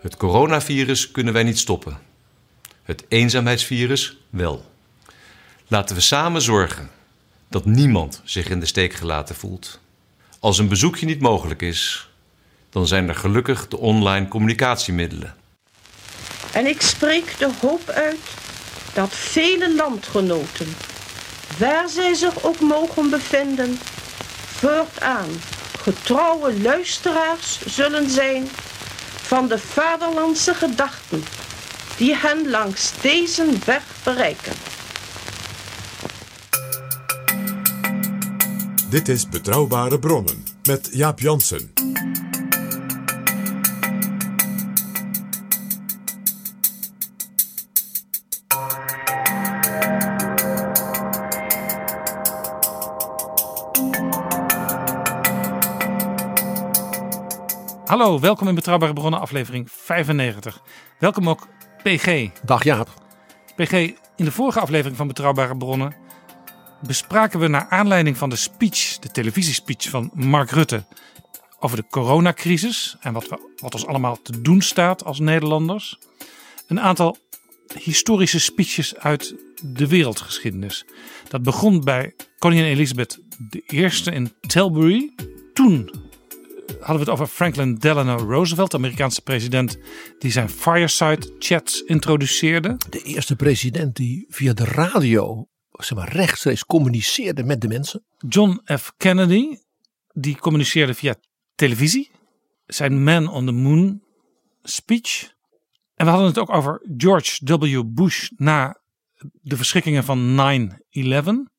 Het coronavirus kunnen wij niet stoppen. Het eenzaamheidsvirus wel. Laten we samen zorgen dat niemand zich in de steek gelaten voelt. Als een bezoekje niet mogelijk is, dan zijn er gelukkig de online communicatiemiddelen. En ik spreek de hoop uit dat vele landgenoten, waar zij zich ook mogen bevinden, voortaan getrouwe luisteraars zullen zijn van de vaderlandse gedachten die hen langs deze weg bereiken. Dit is Betrouwbare Bronnen met Jaap Jansen. Hallo, welkom in Betrouwbare Bronnen, aflevering 95. Welkom ook PG. Dag Jaap. PG, in de vorige aflevering van Betrouwbare Bronnen bespraken we naar aanleiding van de speech, de televisiespeech van Mark Rutte over de coronacrisis en wat, we, wat ons allemaal te doen staat als Nederlanders. Een aantal historische speeches uit de wereldgeschiedenis. Dat begon bij koningin Elizabeth I in Tilbury. Toen hadden we het over Franklin Delano Roosevelt, de Amerikaanse president die zijn fireside chats introduceerde. De eerste president die via de radio zeg maar, rechtstreeks communiceerde met de mensen. John F. Kennedy, die communiceerde via televisie. Zijn Man on the Moon speech. En we hadden het ook over George W. Bush na de verschrikkingen van 9-11.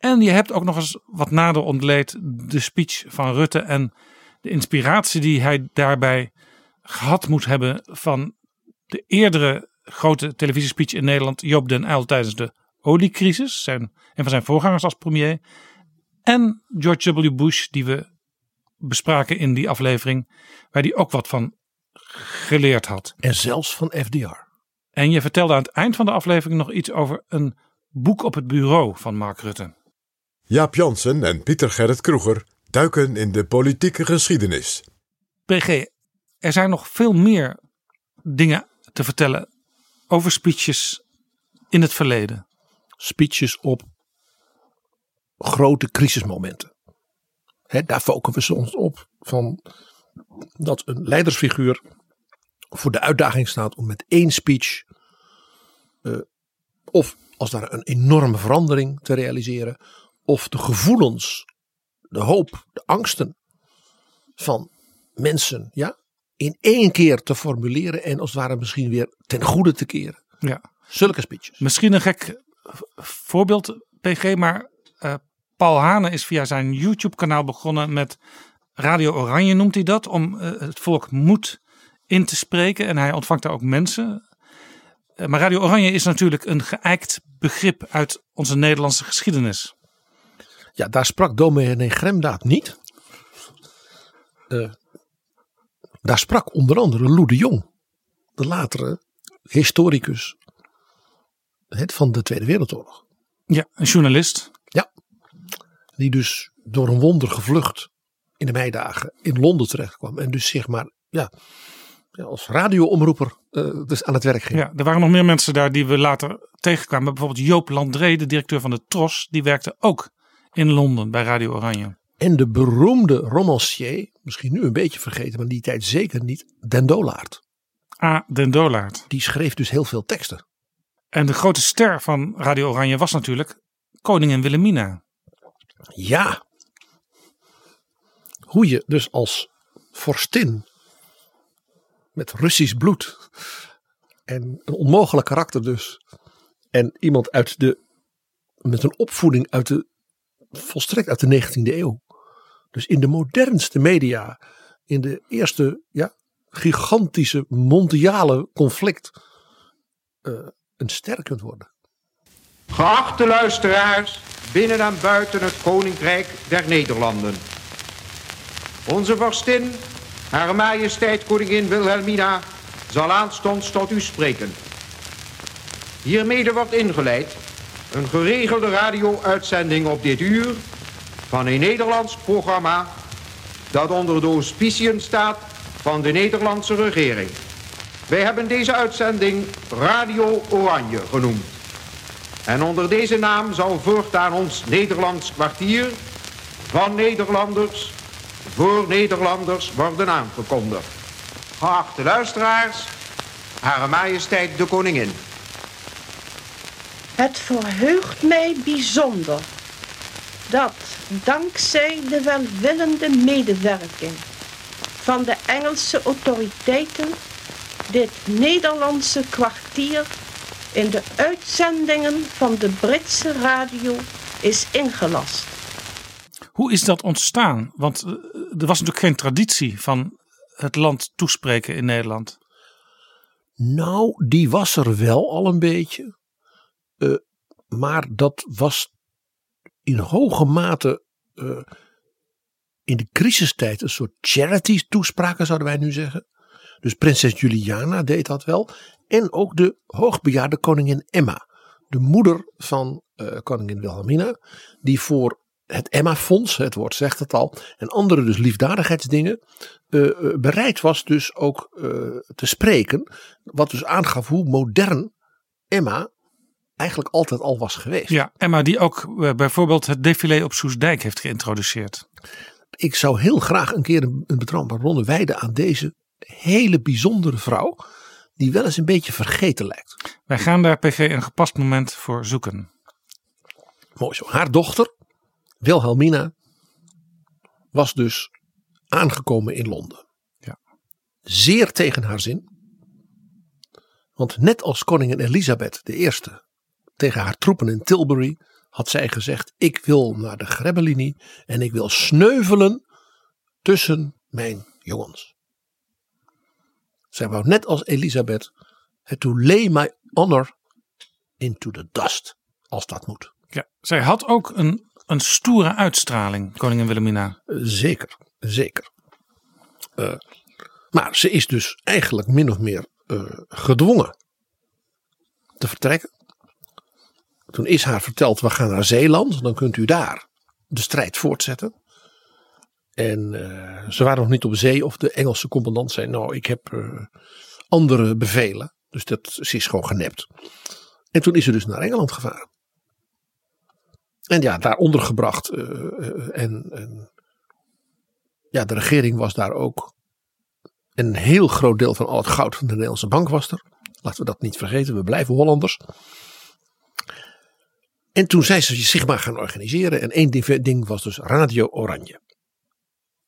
En je hebt ook nog eens wat nader ontleed de speech van Rutte en de inspiratie die hij daarbij gehad moet hebben van de eerdere grote televisiespeech in Nederland, Joop den Uyl tijdens de oliecrisis, zijn, een van zijn voorgangers als premier. En George W. Bush, die we bespraken in die aflevering, waar hij ook wat van geleerd had. En zelfs van FDR. En je vertelde aan het eind van de aflevering nog iets over een boek op het bureau van Mark Rutte. Jaap Jansen en Pieter Gerrit Kroeger duiken in de politieke geschiedenis. PG, er zijn nog veel meer dingen te vertellen over speeches in het verleden. Speeches op grote crisismomenten. Hè, daar focussen we ons op van dat een leidersfiguur voor de uitdaging staat om met één speech eh, of als daar een enorme verandering te realiseren of de gevoelens, de hoop, de angsten van mensen ja, in één keer te formuleren en als het ware misschien weer ten goede te keren. Ja. Zulke speeches. Misschien een gek voorbeeld, PG, maar uh, Paul Hane is via zijn YouTube-kanaal begonnen met Radio Oranje, noemt hij dat, om uh, het volk moed in te spreken. En hij ontvangt daar ook mensen. Uh, maar Radio Oranje is natuurlijk een geëikt begrip uit onze Nederlandse geschiedenis. Ja, daar sprak dominee Gremdaad niet. Uh, daar sprak onder andere Lou de Jong, de latere historicus het, van de Tweede Wereldoorlog. Ja, een journalist. Ja, die dus door een wonder gevlucht in de meidagen in Londen terecht kwam. En dus zeg maar, ja, als radioomroeper uh, dus aan het werk ging. Ja, er waren nog meer mensen daar die we later tegenkwamen. Bijvoorbeeld Joop Landré, de directeur van de TROS, die werkte ook in Londen bij Radio Oranje. En de beroemde romancier, misschien nu een beetje vergeten, maar die tijd zeker niet, Den Dolaert. A. Den Dolaert. Die schreef dus heel veel teksten. En de grote ster van Radio Oranje was natuurlijk koningin Wilhelmina. Ja. Hoe je dus als vorstin met Russisch bloed en een onmogelijk karakter dus en iemand uit de met een opvoeding uit de volstrekt uit de 19e eeuw. Dus in de modernste media, in de eerste ja, gigantische mondiale conflict uh, een ster worden. Geachte luisteraars, binnen en buiten het Koninkrijk der Nederlanden. Onze vorstin, Hare Majesteit Koningin Wilhelmina, zal aanstonds tot u spreken. Hiermede wordt ingeleid een geregelde radio-uitzending op dit uur van een Nederlands programma dat onder de auspiciën staat van de Nederlandse regering. Wij hebben deze uitzending Radio Oranje genoemd. En onder deze naam zal voortaan ons Nederlands kwartier van Nederlanders voor Nederlanders worden aangekondigd. Geachte luisteraars, Hare Majesteit de Koningin. Het verheugt mij bijzonder dat dankzij de welwillende medewerking van de Engelse autoriteiten dit Nederlandse kwartier in de uitzendingen van de Britse radio is ingelast. Hoe is dat ontstaan? Want eh, er was natuurlijk geen traditie van het land toespreken in Nederland. Nou, die was er wel al een beetje. Uh, maar dat was in hoge mate uh, in de crisistijd een soort charity toespraken zouden wij nu zeggen. Dus prinses Juliana deed dat wel. En ook de hoogbejaarde koningin Emma. De moeder van uh, koningin Wilhelmina. Die voor het Emma-fonds, het woord zegt het al. En andere dus liefdadigheidsdingen. Bereid was dus ook te spreken. Wat dus aangaf hoe modern Emma eigenlijk altijd al was geweest. Ja, Emma die ook uh, bijvoorbeeld het défilé op Soesdijk heeft geïntroduceerd. Ik zou heel graag een keer een, een betrouwbare ronde wijden aan deze hele bijzondere vrouw. Die wel eens een beetje vergeten lijkt. Wij gaan daar PG een gepast moment voor zoeken. Mooi zo. Haar dochter, Wilhelmina, was dus aangekomen in Londen. Ja. Zeer tegen haar zin. Want net als koningin Elisabeth I tegen haar troepen in Tilbury had zij gezegd: Ik wil naar de Grebbelinie en ik wil sneuvelen tussen mijn jongens. Zij wou net als Elisabeth het to lay my honor into the dust, als dat moet. Ja, zij had ook een, een stoere uitstraling, koningin Wilhelmina. Zeker, zeker. Uh, maar ze is dus eigenlijk min of meer uh, gedwongen te vertrekken. Toen is haar verteld, we gaan naar Zeeland, dan kunt u daar de strijd voortzetten. En uh, ze waren nog niet op zee of de Engelse commandant zei, nou ik heb uh, andere bevelen. Dus dat, ze is gewoon genept. En toen is ze dus naar Engeland gevaren. En ja, daar ondergebracht. Uh, en, en ja, de regering was daar ook. Een heel groot deel van al het goud van de Nederlandse bank was er. Laten we dat niet vergeten, we blijven Hollanders. En toen zijn ze zich maar gaan organiseren. En één ding was dus Radio Oranje.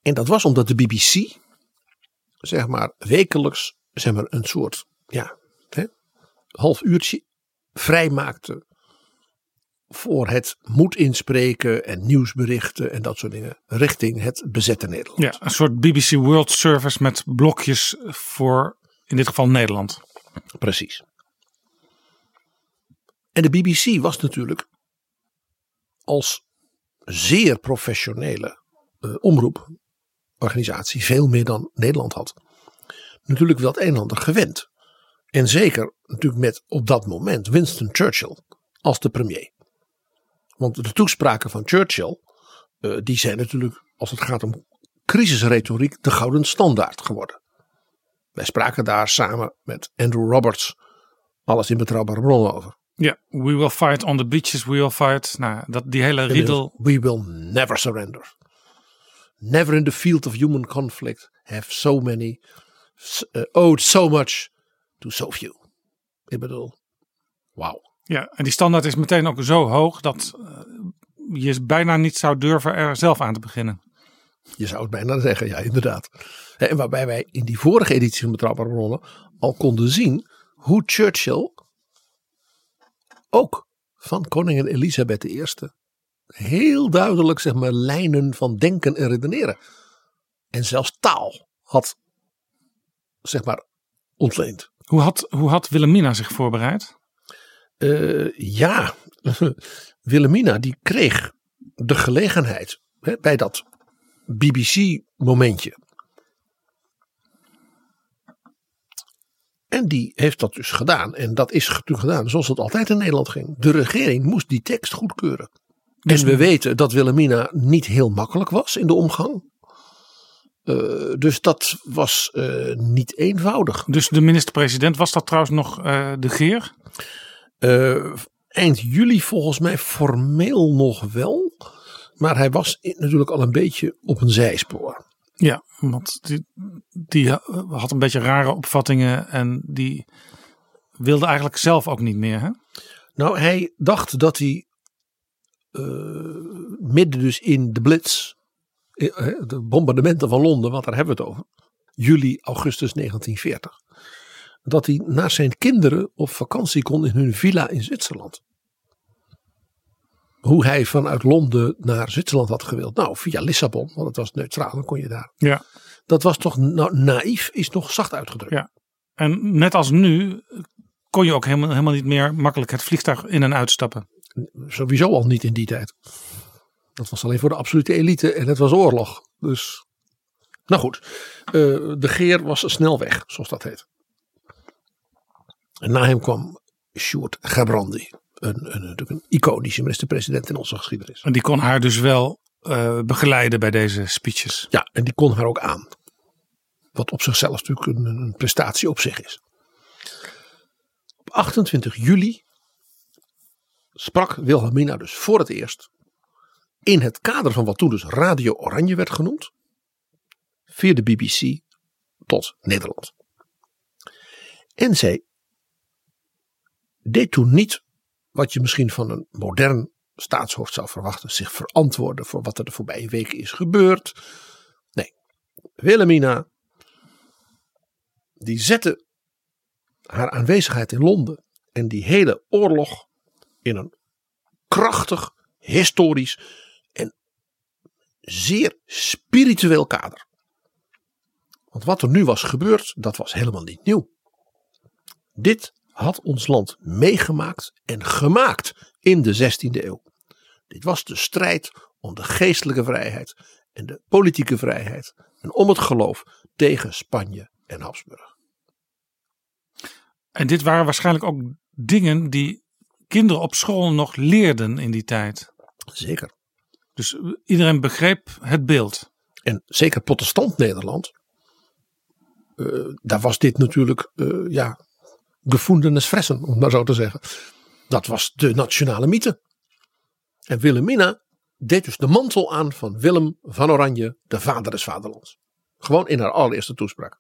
En dat was omdat de BBC, zeg maar, wekelijks zeg maar, een soort ja, hè, half uurtje vrijmaakte voor het moed inspreken en nieuwsberichten en dat soort dingen richting het bezette Nederland. Ja, een soort BBC World Service met blokjes voor in dit geval Nederland. Precies. En de BBC was natuurlijk als zeer professionele uh, veel meer dan Nederland had, natuurlijk wel het een en ander gewend. En zeker natuurlijk met op dat moment Winston Churchill als de premier. Want de toespraken van Churchill, uh, die zijn natuurlijk als het gaat om crisisretoriek de gouden standaard geworden. Wij spraken daar samen met Andrew Roberts alles in betrouwbare bronnen over. Ja, we will fight on the beaches, we will fight. Nou, dat, die hele riedel. We will never surrender. Never in the field of human conflict have so many uh, owed so much to so few. Ik bedoel, wauw. Ja, en die standaard is meteen ook zo hoog dat uh, je bijna niet zou durven er zelf aan te beginnen. Je zou het bijna zeggen, ja, inderdaad. En waarbij wij in die vorige editie van Betrouwbare Bronnen al konden zien hoe Churchill ook van koningin Elisabeth I heel duidelijk zeg maar lijnen van denken en redeneren. En zelfs taal had zeg maar ontleend. Hoe had, hoe had Wilhelmina zich voorbereid? Uh, ja, Wilhelmina die kreeg de gelegenheid hè, bij dat BBC En die heeft dat dus gedaan. En dat is natuurlijk gedaan zoals het altijd in Nederland ging. De regering moest die tekst goedkeuren. Dus en we weten dat Wilhelmina niet heel makkelijk was in de omgang. Uh, dus dat was uh, niet eenvoudig. Dus de minister-president, was dat trouwens nog uh, de Geer? eind juli volgens mij formeel nog wel. Maar hij was natuurlijk al een beetje op een zijspoor. Ja, want die, die had een beetje rare opvattingen en die wilde eigenlijk zelf ook niet meer. Hè? Nou, hij dacht dat hij uh, midden dus in de Blitz, de bombardementen van Londen, want daar hebben we het over, juli, augustus 1940, dat hij naar zijn kinderen op vakantie kon in hun villa in Zwitserland. Hoe hij vanuit Londen naar Zwitserland had gewild. Nou, via Lissabon, want het was neutraal, dan kon je daar. Ja. Dat was toch nou, naïef, is nog zacht uitgedrukt. Ja. En net als nu kon je ook helemaal, helemaal niet meer makkelijk het vliegtuig in en uitstappen. Sowieso al niet in die tijd. Dat was alleen voor de absolute elite en het was oorlog. Dus, nou goed. Uh, de Geer was snel weg, zoals dat heet. En na hem kwam Sjoerd Gebrandi. Een, een, iconische minister-president in onze geschiedenis. En die kon haar dus wel uh, begeleiden bij deze speeches. Ja, en die kon haar ook aan. Wat op zichzelf natuurlijk een, een prestatie op zich is. Op 28 juli sprak Wilhelmina dus voor het eerst in het kader van wat toen dus Radio Oranje werd genoemd, via de BBC tot Nederland. En zij deed toen niet wat je misschien van een modern staatshoofd zou verwachten, zich verantwoorden voor wat er de voorbije weken is gebeurd. Nee, Wilhelmina, die zette haar aanwezigheid in Londen en die hele oorlog in een krachtig, historisch en zeer spiritueel kader. Want wat er nu was gebeurd, dat was helemaal niet nieuw. Dit had ons land meegemaakt en gemaakt in de 16e eeuw. Dit was de strijd om de geestelijke vrijheid en de politieke vrijheid en om het geloof tegen Spanje en Habsburg. En dit waren waarschijnlijk ook dingen die kinderen op school nog leerden in die tijd. Zeker. Dus iedereen begreep het beeld. En zeker protestant Nederland. Uh, daar was dit natuurlijk, uh, ja, gefundenes fressen, om maar zo te zeggen. Dat was de nationale mythe. En Wilhelmina deed dus de mantel aan van Willem van Oranje, de vader des vaderlands. Gewoon in haar allereerste toespraak.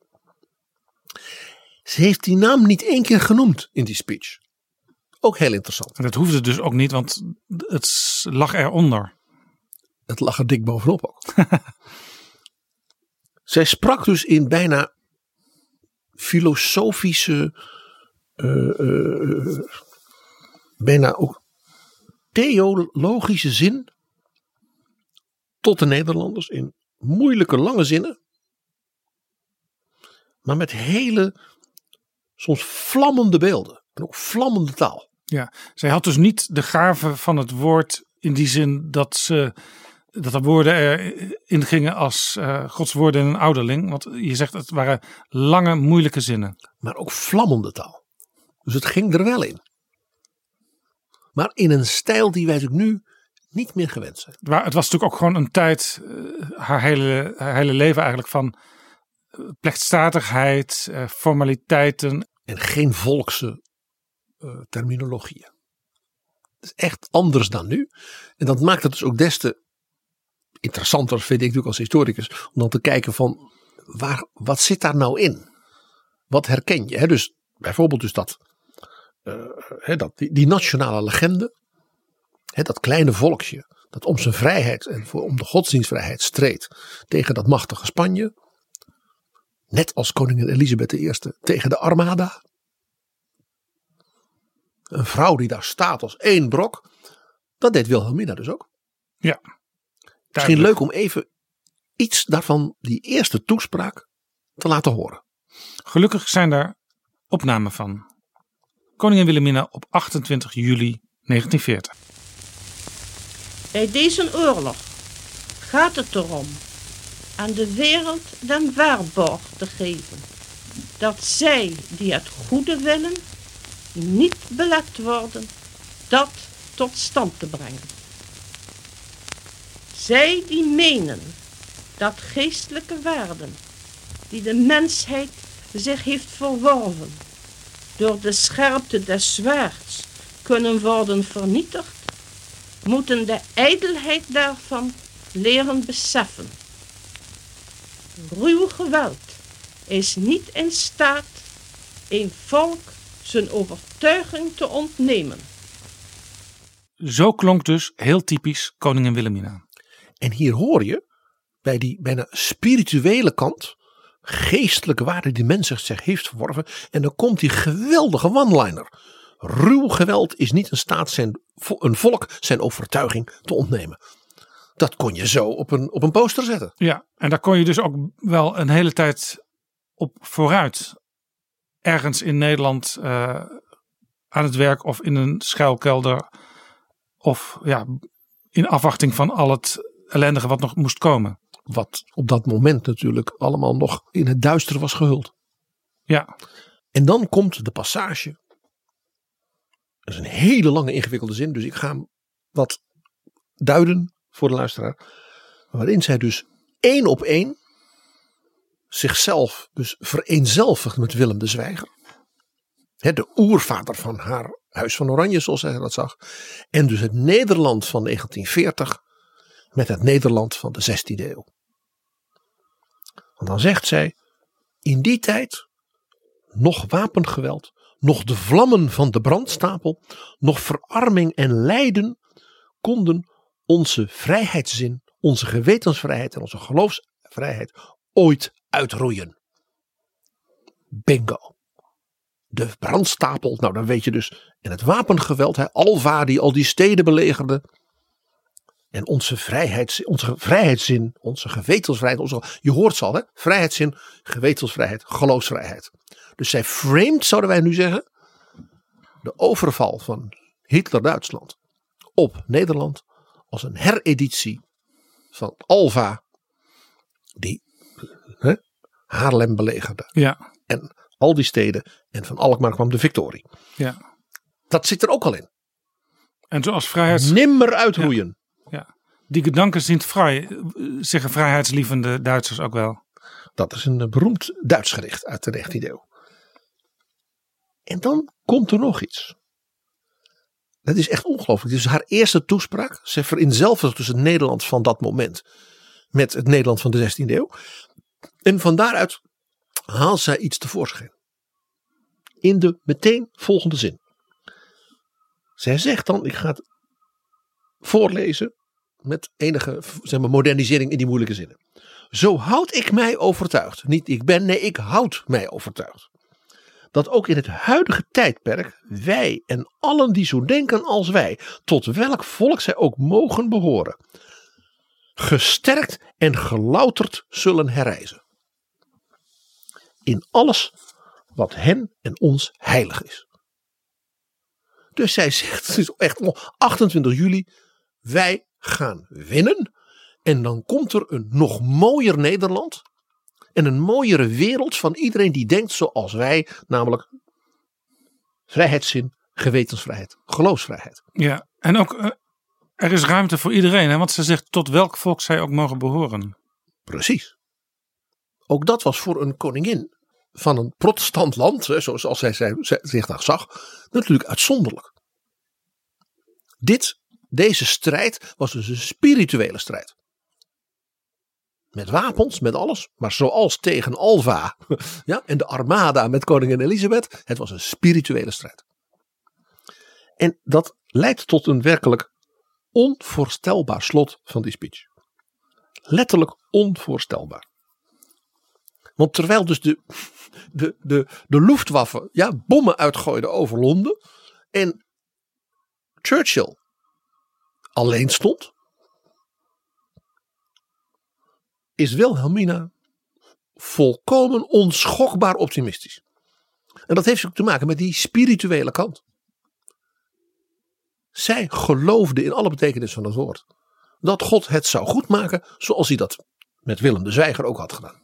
Ze heeft die naam niet één keer genoemd in die speech. Ook heel interessant. En dat hoefde dus ook niet, want het lag eronder. Het lag er dik bovenop ook. Zij sprak dus in bijna filosofische, uh, uh, bijna ook theologische zin tot de Nederlanders in moeilijke lange zinnen. Maar met hele, soms vlammende beelden en ook vlammende taal. Ja, zij had dus niet de gave van het woord in die zin dat ze dat er woorden erin gingen als uh, Gods woorden in een ouderling. Want je zegt het waren lange, moeilijke zinnen. Maar ook vlammende taal. Dus het ging er wel in. Maar in een stijl die wij natuurlijk nu niet meer gewend zijn. Maar het was natuurlijk ook gewoon een tijd, uh, haar, hele, haar hele leven eigenlijk van uh, plechtstatigheid, formaliteiten. En geen volkse terminologieën. Het is echt anders dan nu. En dat maakt het dus ook des te interessanter vind ik natuurlijk als historicus om dan te kijken van waar, wat zit daar nou in? Wat herken je? Hè? Dus bijvoorbeeld dus dat, hè, dat die, die, nationale legende, dat kleine volksje dat om zijn vrijheid en voor, om de godsdienstvrijheid streed tegen dat machtige Spanje. Net als koningin Elisabeth I tegen de Armada. Een vrouw die daar staat als één brok. Dat deed Wilhelmina dus ook. Ja. Misschien leuk om even iets daarvan, die eerste toespraak, te laten horen. Gelukkig zijn daar opnamen van. Koningin Wilhelmina op 28 juli 1940. Bij deze oorlog gaat het erom aan de wereld den waarborg te geven dat zij die het goede willen niet belet worden dat tot stand te brengen. Zij die menen dat geestelijke waarden die de mensheid zich heeft verworven door de scherpte des zwaards kunnen worden vernietigd, moeten de ijdelheid daarvan leren beseffen. Ruw geweld is niet in staat een volk zijn overtuiging te ontnemen. Zo klonk dus heel typisch koningin Wilhelmina. En hier hoor je bij die bijna spirituele kant, geestelijke waarde die men zich heeft verworven. En dan komt die geweldige one-liner. Ruw geweld is niet in staat zijn, een volk zijn overtuiging te ontnemen. Dat kon je zo op een, op een poster zetten. Ja, en daar kon je dus ook wel een hele tijd op vooruit. Ergens in Nederland uh, aan het werk of in een schuilkelder. Of ja, in afwachting van al het ellendige wat nog moest komen. Wat op dat moment natuurlijk allemaal nog in het duister was gehuld. Ja. En dan komt de passage. Dat is een hele lange ingewikkelde zin, dus ik ga hem wat duiden voor de luisteraar. Waarin zij dus één op één zichzelf dus vereenzelvigt met Willem de Zwijger. de oervader van haar Huis van Oranje, zoals zij dat zag. En dus het Nederland van 1940 met het Nederland van de 16e eeuw. Dan zegt zij, in die tijd nog wapengeweld, nog de vlammen van de brandstapel, nog verarming en lijden konden onze vrijheidszin, onze gewetensvrijheid en onze geloofsvrijheid ooit uitroeien. Bingo. De brandstapel, nou dan weet je dus, en het wapengeweld, hè, Alva die al die steden belegerde, en onze, vrijheids, onze vrijheidszin, onze gewetensvrijheid, onze, je hoort ze al, hè? vrijheidszin, gewetensvrijheid, geloofsvrijheid. Dus zij framed, zouden wij nu zeggen, de overval van Hitler-Duitsland op Nederland als een hereditie van Alva, die hè, Haarlem belegerde. Ja. En al die steden en van Alkmaar kwam de victorie. Ja. Dat zit er ook al in. En zoals vrijheids... Nimmer uitroeien. Ja. Die gedanken zijn vrij, zeggen vrijheidslievende Duitsers ook wel. Dat is een beroemd Duits gericht uit de 19e eeuw. En dan komt er nog iets. Dat is echt ongelooflijk. Is haar eerste toespraak. Ze vereenzelvigt dus het Nederland van dat moment met het Nederland van de 16e eeuw. En van daaruit haalt zij iets tevoorschijn. In de meteen volgende zin. Zij zegt dan, ik ga het voorlezen met enige zeg maar, modernisering in die moeilijke zinnen. Zo houd ik mij overtuigd. Niet ik ben, nee, ik houd mij overtuigd. Dat ook in het huidige tijdperk wij en allen die zo denken als wij, tot welk volk zij ook mogen behoren, gesterkt en gelouterd zullen herrijzen. In alles wat hen en ons heilig is. Dus zij zegt, het is echt 28 juli, wij gaan winnen. En dan komt er een nog mooier Nederland. En een mooiere wereld van iedereen die denkt zoals wij, namelijk vrijheidszin, gewetensvrijheid, geloofsvrijheid. Ja, en ook uh, er is ruimte voor iedereen, hè? want ze zegt tot welk volk zij ook mogen behoren. Precies. Ook dat was voor een koningin van een protestant land, zoals zij, zij zich daar zag, natuurlijk uitzonderlijk. Dit deze strijd was dus een spirituele strijd. met wapens, met alles. Maar zoals tegen Alva ja, en de armada met koningin Elisabeth. Het was een spirituele strijd. En dat leidt tot een werkelijk onvoorstelbaar slot van die speech. Letterlijk onvoorstelbaar. Want terwijl dus de, de, de, de Luftwaffe ja, bommen uitgooide over Londen. En Churchill alleen stond. Is Wilhelmina volkomen onschokbaar optimistisch. En dat heeft ook te maken met die spirituele kant. Zij geloofde in alle betekenis van het woord. Dat God het zou goedmaken zoals hij dat met Willem de Zwijger ook had gedaan.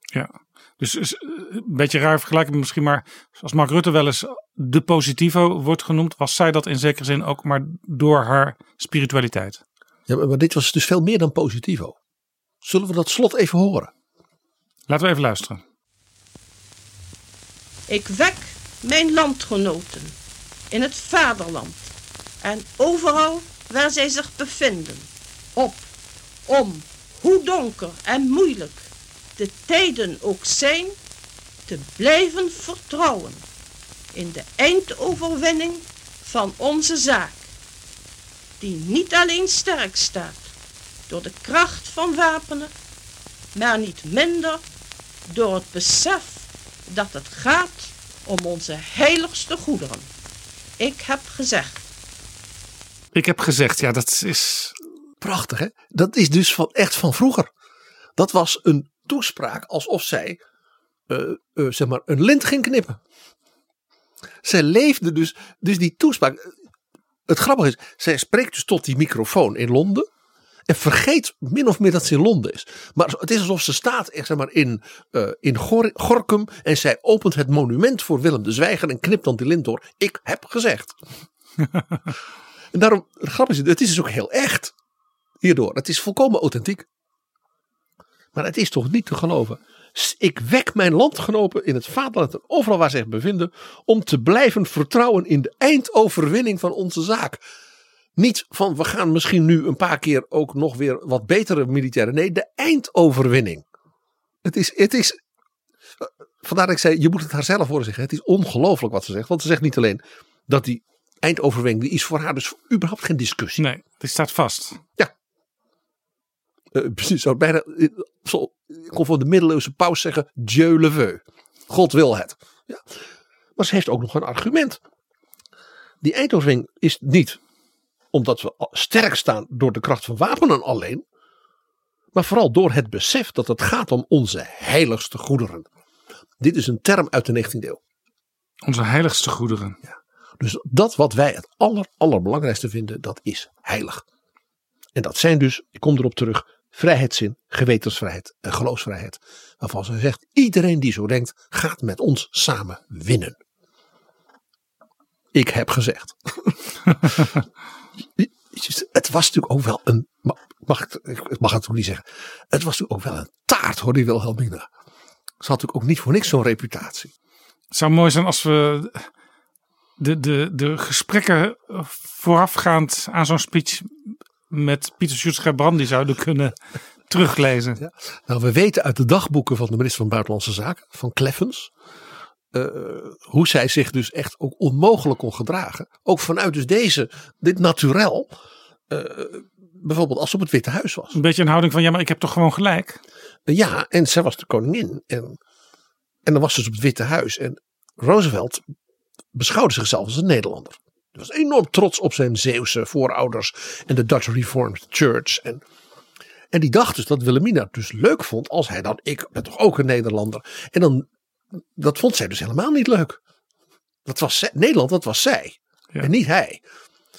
Ja, dus is een beetje raar vergelijken misschien, maar als Mark Rutte wel eens de positivo wordt genoemd, was zij dat in zekere zin ook maar door haar spiritualiteit. Ja, maar dit was dus veel meer dan positivo. Zullen we dat slot even horen? Laten we even luisteren. Ik wek mijn landgenoten in het vaderland en overal waar zij zich bevinden op om, hoe donker en moeilijk de tijden ook zijn, te blijven vertrouwen in de eindoverwinning van onze zaak, die niet alleen sterk staat door de kracht van wapenen, maar niet minder door het besef dat het gaat om onze heiligste goederen. Ik heb gezegd. Ik heb gezegd, ja, dat is. Prachtig, hè? Dat is dus van, echt van vroeger. Dat was een toespraak alsof zij uh, uh, zeg maar een lint ging knippen. Zij leefde dus, dus die toespraak. Het grappige is, zij spreekt dus tot die microfoon in Londen. En vergeet min of meer dat ze in Londen is. Maar het is alsof ze staat echt, zeg maar, in, uh, in Gor Gorkum. En zij opent het monument voor Willem de Zwijger. En knipt dan die lint door. Ik heb gezegd. en daarom, het grappige is, het is dus ook heel echt. Hierdoor. Het is volkomen authentiek. Maar het is toch niet te geloven. Ik wek mijn landgenoten in het vaderland en overal waar ze zich bevinden. om te blijven vertrouwen in de eindoverwinning van onze zaak. Niet van we gaan misschien nu een paar keer ook nog weer wat betere militairen. Nee, de eindoverwinning. Het is, het is. Vandaar dat ik zei, je moet het haar zelf horen zeggen. Het is ongelooflijk wat ze zegt. Want ze zegt niet alleen dat die eindoverwinning, die is voor haar dus überhaupt geen discussie. Nee, die staat vast. Ja, uh, zou bijna, zo, ik kon van de middeleeuwse paus zeggen, Dieu le veut. God wil het. Ja. Maar ze heeft ook nog een argument. Die eindoverwinning is niet omdat we sterk staan door de kracht van wapenen alleen. Maar vooral door het besef dat het gaat om onze heiligste goederen. Dit is een term uit de 19e eeuw. Onze heiligste goederen. Ja. Dus dat wat wij het aller, allerbelangrijkste vinden, dat is heilig. En dat zijn dus, ik kom erop terug, vrijheidszin, gewetensvrijheid en geloofsvrijheid. Waarvan ze zegt, iedereen die zo denkt, gaat met ons samen winnen. Ik heb gezegd. het was natuurlijk ook wel een, mag ik, ik mag het ook niet zeggen. Het was natuurlijk ook wel een taart hoor, die Wilhelmina. Ze had natuurlijk ook niet voor niks zo'n reputatie. Het zou mooi zijn als we de, de, de gesprekken voorafgaand aan zo'n speech met Pieter Schutz Brandi zouden kunnen teruglezen. Ja. Nou, we weten uit de dagboeken van de minister van Buitenlandse Zaken, van Kleffens, uh, hoe zij zich dus echt ook onmogelijk kon gedragen. Ook vanuit dus deze, dit naturel. Uh, bijvoorbeeld als ze op het Witte Huis was. Een beetje een houding van ja, maar ik heb toch gewoon gelijk. Uh, ja, en zij was de koningin. En, en dan was ze dus op het Witte Huis. En Roosevelt beschouwde zichzelf als een Nederlander. Hij was enorm trots op zijn Zeeuwse voorouders en de Dutch Reformed Church. En, en die dacht dus dat Wilhelmina het dus leuk vond als hij dan, ik ben toch ook een Nederlander. En dan, dat vond zij dus helemaal niet leuk. Dat was zij, Nederland, dat was zij. Ja. En niet hij.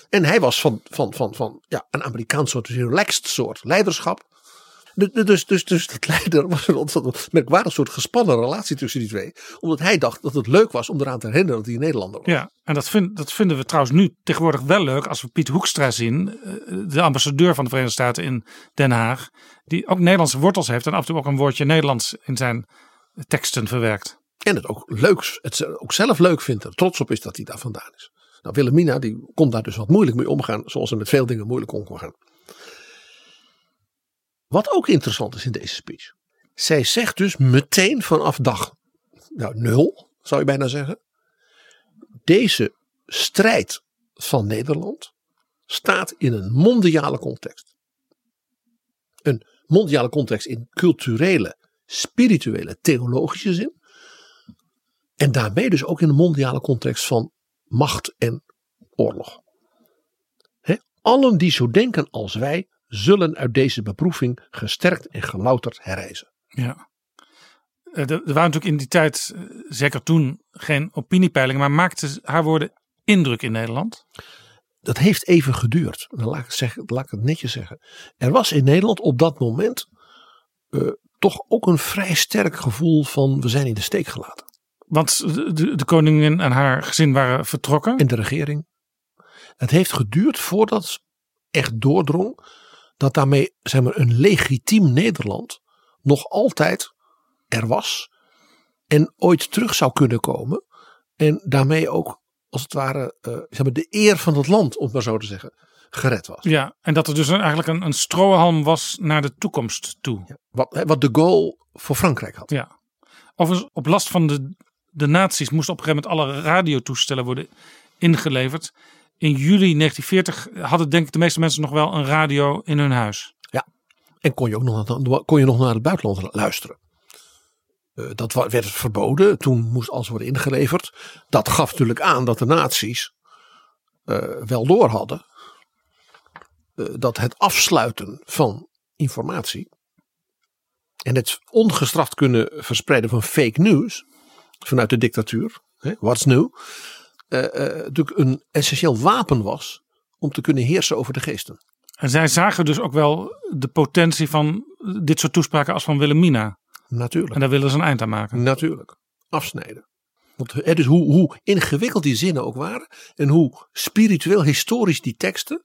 En hij was van, van, van, van ja, een Amerikaans soort, relaxed soort leiderschap. Dus, dus, dus dat leider was een merkwaardig soort gespannen relatie tussen die twee. Omdat hij dacht dat het leuk was om eraan te herinneren dat hij een Nederlander was. Ja, en dat, vind, dat vinden we trouwens nu tegenwoordig wel leuk als we Piet Hoekstra zien. Eh, de ambassadeur van de Verenigde Staten in Den Haag. Die ook Nederlandse wortels heeft en af en toe ook een woordje Nederlands in zijn teksten verwerkt. En het ook leuk, het ook zelf leuk vindt. Er trots op is dat hij daar vandaan is. Nou, Wilhelmina die kon daar dus wat moeilijk mee omgaan. Zoals ze met veel dingen moeilijk om kon gaan. Wat ook interessant is in deze speech. Zij zegt dus meteen vanaf dag nou, nul, zou je bijna zeggen. Deze strijd van Nederland staat in een mondiale context. Een mondiale context in culturele, spirituele, theologische zin. En daarmee dus ook in een mondiale context van macht en oorlog. He, allen die zo denken als wij, zullen uit deze beproeving gesterkt en gelouterd herreizen. Ja. Eh, Er waren natuurlijk in die tijd, eh, zeker toen, geen opiniepeilingen, maar maakten haar woorden indruk in Nederland? Dat heeft even geduurd. Dan laat ik, het zeggen, laat ik het netjes zeggen. Er was in Nederland op dat moment eh, toch ook een vrij sterk gevoel van we zijn in de steek gelaten. Want de, de, de koningin en haar gezin waren vertrokken. En de regering. Het heeft geduurd voordat echt doordrong dat daarmee zeg maar, een legitiem Nederland nog altijd er was en ooit terug zou kunnen komen. En daarmee ook als het ware eh, zeg maar, de eer van het land, om het maar zo te zeggen, gered was. Ja, en dat er dus een- eigenlijk een, een strohalm was naar de toekomst toe. Wat, hè, wat de Gaulle voor Frankrijk had. Ja. Overigens, op last van de, de nazi's moesten op een gegeven moment alle radiotoestellen worden ingeleverd. In juli 1940 hadden denk ik de meeste mensen nog wel een radio in hun huis. Ja, en kon je ook nog, naar- kon je nog naar het buitenland luisteren. Eh, dat werd verboden. Toen moest alles worden ingeleverd. Dat gaf natuurlijk aan dat de nazi's eh, wel door hadden. eh, dat het afsluiten van informatie. En het ongestraft kunnen verspreiden van fake news. Vanuit de dictatuur. Hè, what's new. Eh, natuurlijk een essentieel wapen was. Om te kunnen heersen over de geesten. En zij zagen dus ook wel de potentie van dit soort toespraken als van Wilhelmina. Natuurlijk. En daar willen ze een eind aan maken. Natuurlijk. Afsnijden. Want, hè, dus hoe, hoe ingewikkeld die zinnen ook waren. En hoe spiritueel historisch die teksten.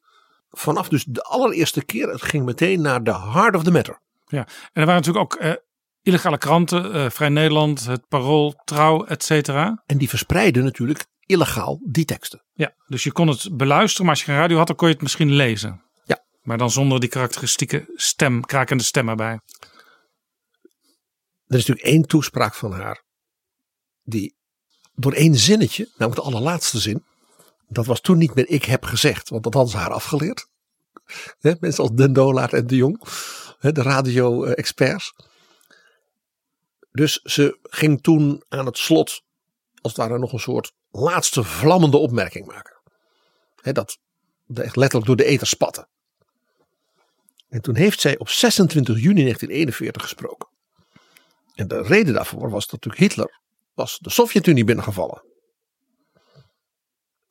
Vanaf dus de allereerste keer. Het ging meteen naar de heart of the matter. Ja, en er waren natuurlijk ook eh, illegale kranten. eh, Vrij Nederland, het Parool, Trouw, et cetera. En die verspreiden natuurlijk illegaal die teksten. Ja, dus je kon het beluisteren. Maar als je geen radio had, dan kon je het misschien lezen. Ja. Maar dan zonder die karakteristieke stem, krakende stem erbij. Er is natuurlijk één toespraak van haar. Die door één zinnetje. Namelijk de allerlaatste zin. Dat was toen niet meer ik heb gezegd. Want dat hadden ze haar afgeleerd. Hè, mensen als Den Dolaert en De Jong. de radio-experts. Dus ze ging toen aan het slot. Als het ware nog een soort laatste vlammende opmerking maken. Dat echt letterlijk door de ether spatte. En toen heeft zij op 26 juni 1941 gesproken. En de reden daarvoor was dat natuurlijk Hitler was de Sovjet-Unie binnengevallen.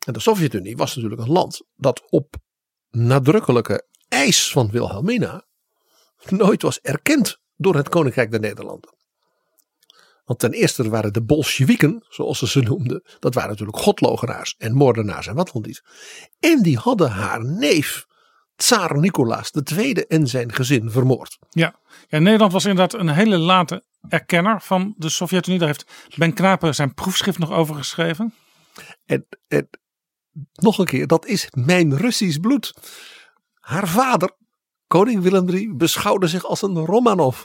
En de Sovjet-Unie was natuurlijk een land dat op nadrukkelijke eis van Wilhelmina nooit was erkend door het Koninkrijk der Nederlanden. Want ten eerste waren de Bolsjewieken, zoals ze ze noemden, dat waren natuurlijk godlogenaars en moordenaars en wat dan niet. En die hadden haar neef, Tsaar Nicolaas II en zijn gezin vermoord. Ja. ja, Nederland was inderdaad een hele late erkenner van de Sovjet-Unie. Daar heeft Ben Knapen zijn proefschrift nog over geschreven. En, en nog een keer, dat is mijn Russisch bloed. Haar vader, koning Willem III, beschouwde zich als een Romanov.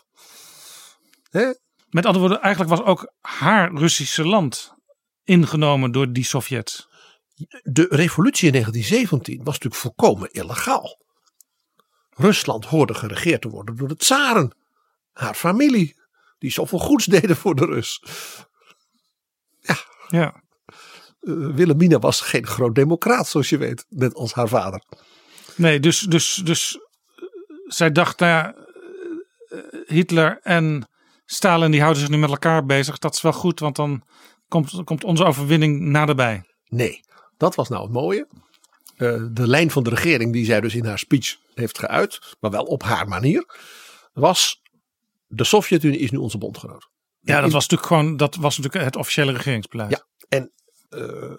Hè? Met andere woorden, eigenlijk was ook haar Russische land ingenomen door die Sovjets. De revolutie in 1917 was natuurlijk volkomen illegaal. Rusland hoorde geregeerd te worden door de tsaren. Haar familie, die zoveel goeds deden voor de Rus. Ja. Uh, Wilhelmina was geen groot democraat, zoals je weet, net als haar vader. Nee, dus, dus, dus eh, zij dacht, nou ja, eh, Hitler en Stalin die houden zich nu met elkaar bezig. Dat is wel goed, want dan komt, komt onze overwinning naderbij. Nee, dat was nou het mooie. Uh, de lijn van de regering die zij dus in haar speech heeft geuit, maar wel op haar manier, was de Sovjet-Unie is nu onze bondgenoot. Ja, dat was natuurlijk gewoon dat was natuurlijk het officiële regeringsbeleid. Ja, en uh,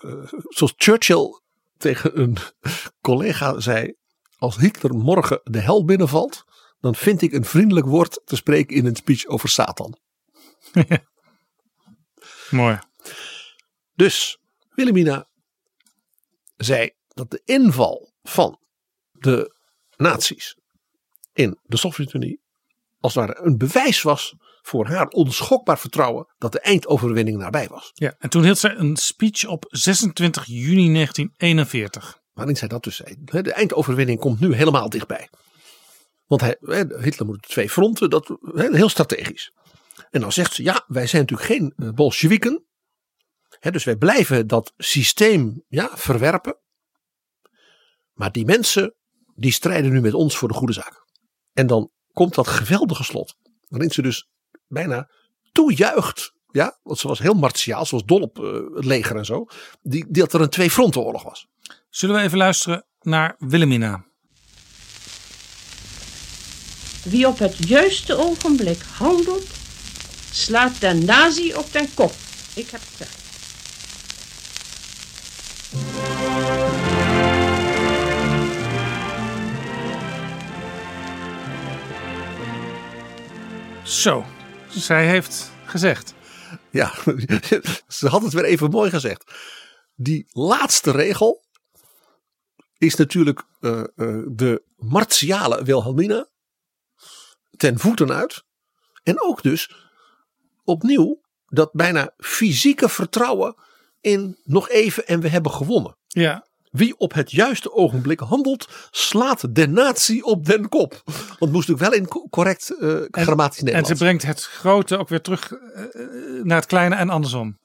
zoals Churchill tegen een collega zei, als Hitler morgen de hel binnenvalt, dan vind ik een vriendelijk woord te spreken in een speech over Satan. Mooi. Dus Wilhelmina zei dat de inval van de nazi's in de Sovjet-Unie als het ware een bewijs was voor haar onschokbaar vertrouwen dat de eindoverwinning nabij was. Ja, en toen hield zij een speech op 26 juni 1941. Waarin zij dat dus zei. De eindoverwinning komt nu helemaal dichtbij. Want hij, Hitler moet twee fronten, dat, heel strategisch. En dan zegt ze, ja, wij zijn natuurlijk geen eh, Bolsjewieken. Dus wij blijven dat systeem ja, verwerpen. Maar die mensen, die strijden nu met ons voor de goede zaak. En dan komt dat geweldige slot. Waarin ze dus bijna toejuicht. Ja, want ze was heel martiaal. Was dol op eh, het leger en zo. Die, dat er een twee fronten oorlog was. Zullen we even luisteren naar Wilhelmina? Wie op het juiste ogenblik handelt, slaat de nazi op den kop. Ik heb het gezegd. Zo, zij heeft gezegd. Ja, ze had het weer even mooi gezegd. Die laatste regel is natuurlijk eh, eh, de martiale Wilhelmina ten voeten uit. En ook dus opnieuw dat bijna fysieke vertrouwen in nog even en we hebben gewonnen. Ja. Wie op het juiste ogenblik handelt, slaat de natie op den kop. Want moest natuurlijk wel in co- correct eh, grammatisch En Nederlands. ze brengt het grote ook weer terug eh, naar het kleine en andersom.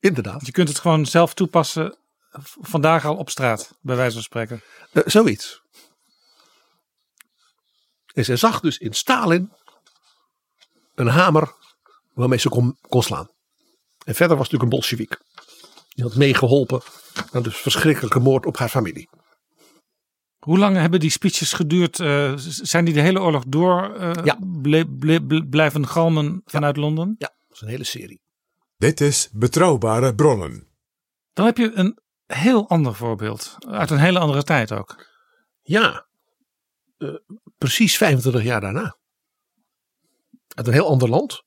Inderdaad. Je kunt het gewoon zelf toepassen vandaag al op straat, bij wijze van spreken. Eh, zoiets. En zij zag dus in Stalin een hamer waarmee ze kon, kon slaan. En verder was natuurlijk een Bolshevik. Die had meegeholpen aan de verschrikkelijke moord op haar familie. Hoe lang hebben die speeches geduurd? Eh, zijn die de hele oorlog door eh, Ja. ble- ble- ble- blijven galmen vanuit Londen? Ja, dat is een hele serie. Dit is Betrouwbare Bronnen. Dan heb je een heel ander voorbeeld. Uit een hele andere tijd ook. Ja, eh, precies 25 jaar daarna. Uit een heel ander land.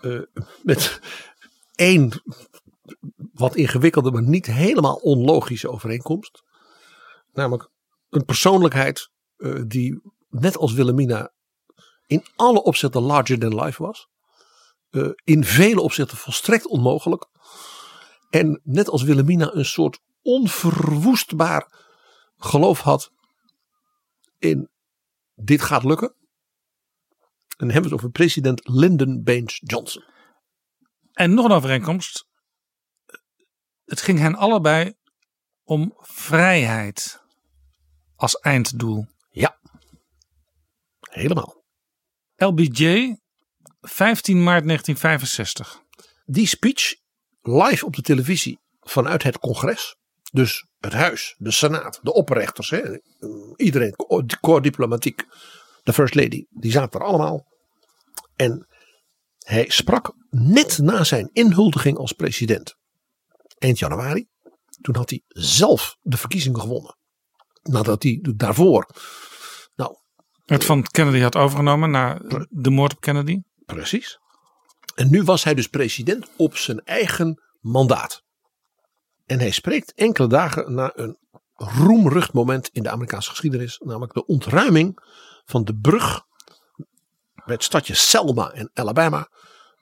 Eh, met één wat ingewikkelde, maar niet helemaal onlogische overeenkomst. Namelijk een persoonlijkheid eh, die net als Wilhelmina in alle opzichten larger than life was. Eh, in vele opzichten volstrekt onmogelijk. En net als Wilhelmina een soort onverwoestbaar geloof had in dit gaat lukken. En dan hebben we het over president Lyndon Baines Johnson. En nog een overeenkomst. Het ging hen allebei om vrijheid als einddoel. Ja, helemaal. LBJ, 15 maart 1965. Die speech live op de televisie vanuit het congres. Dus het huis, de senaat, de opperrechters. Hè, iedereen, corps diplomatiek, de first lady. Die zaten er allemaal. En hij sprak net na zijn inhuldiging als president. Eind januari. Toen had hij zelf de verkiezingen gewonnen. Nadat hij daarvoor. Nou, Het van Kennedy had overgenomen na de moord op Kennedy. Precies. En nu was hij dus president op zijn eigen mandaat. En hij spreekt enkele dagen na een roemrucht moment in de Amerikaanse geschiedenis. Namelijk de ontruiming van de brug bij het stadje Selma in Alabama.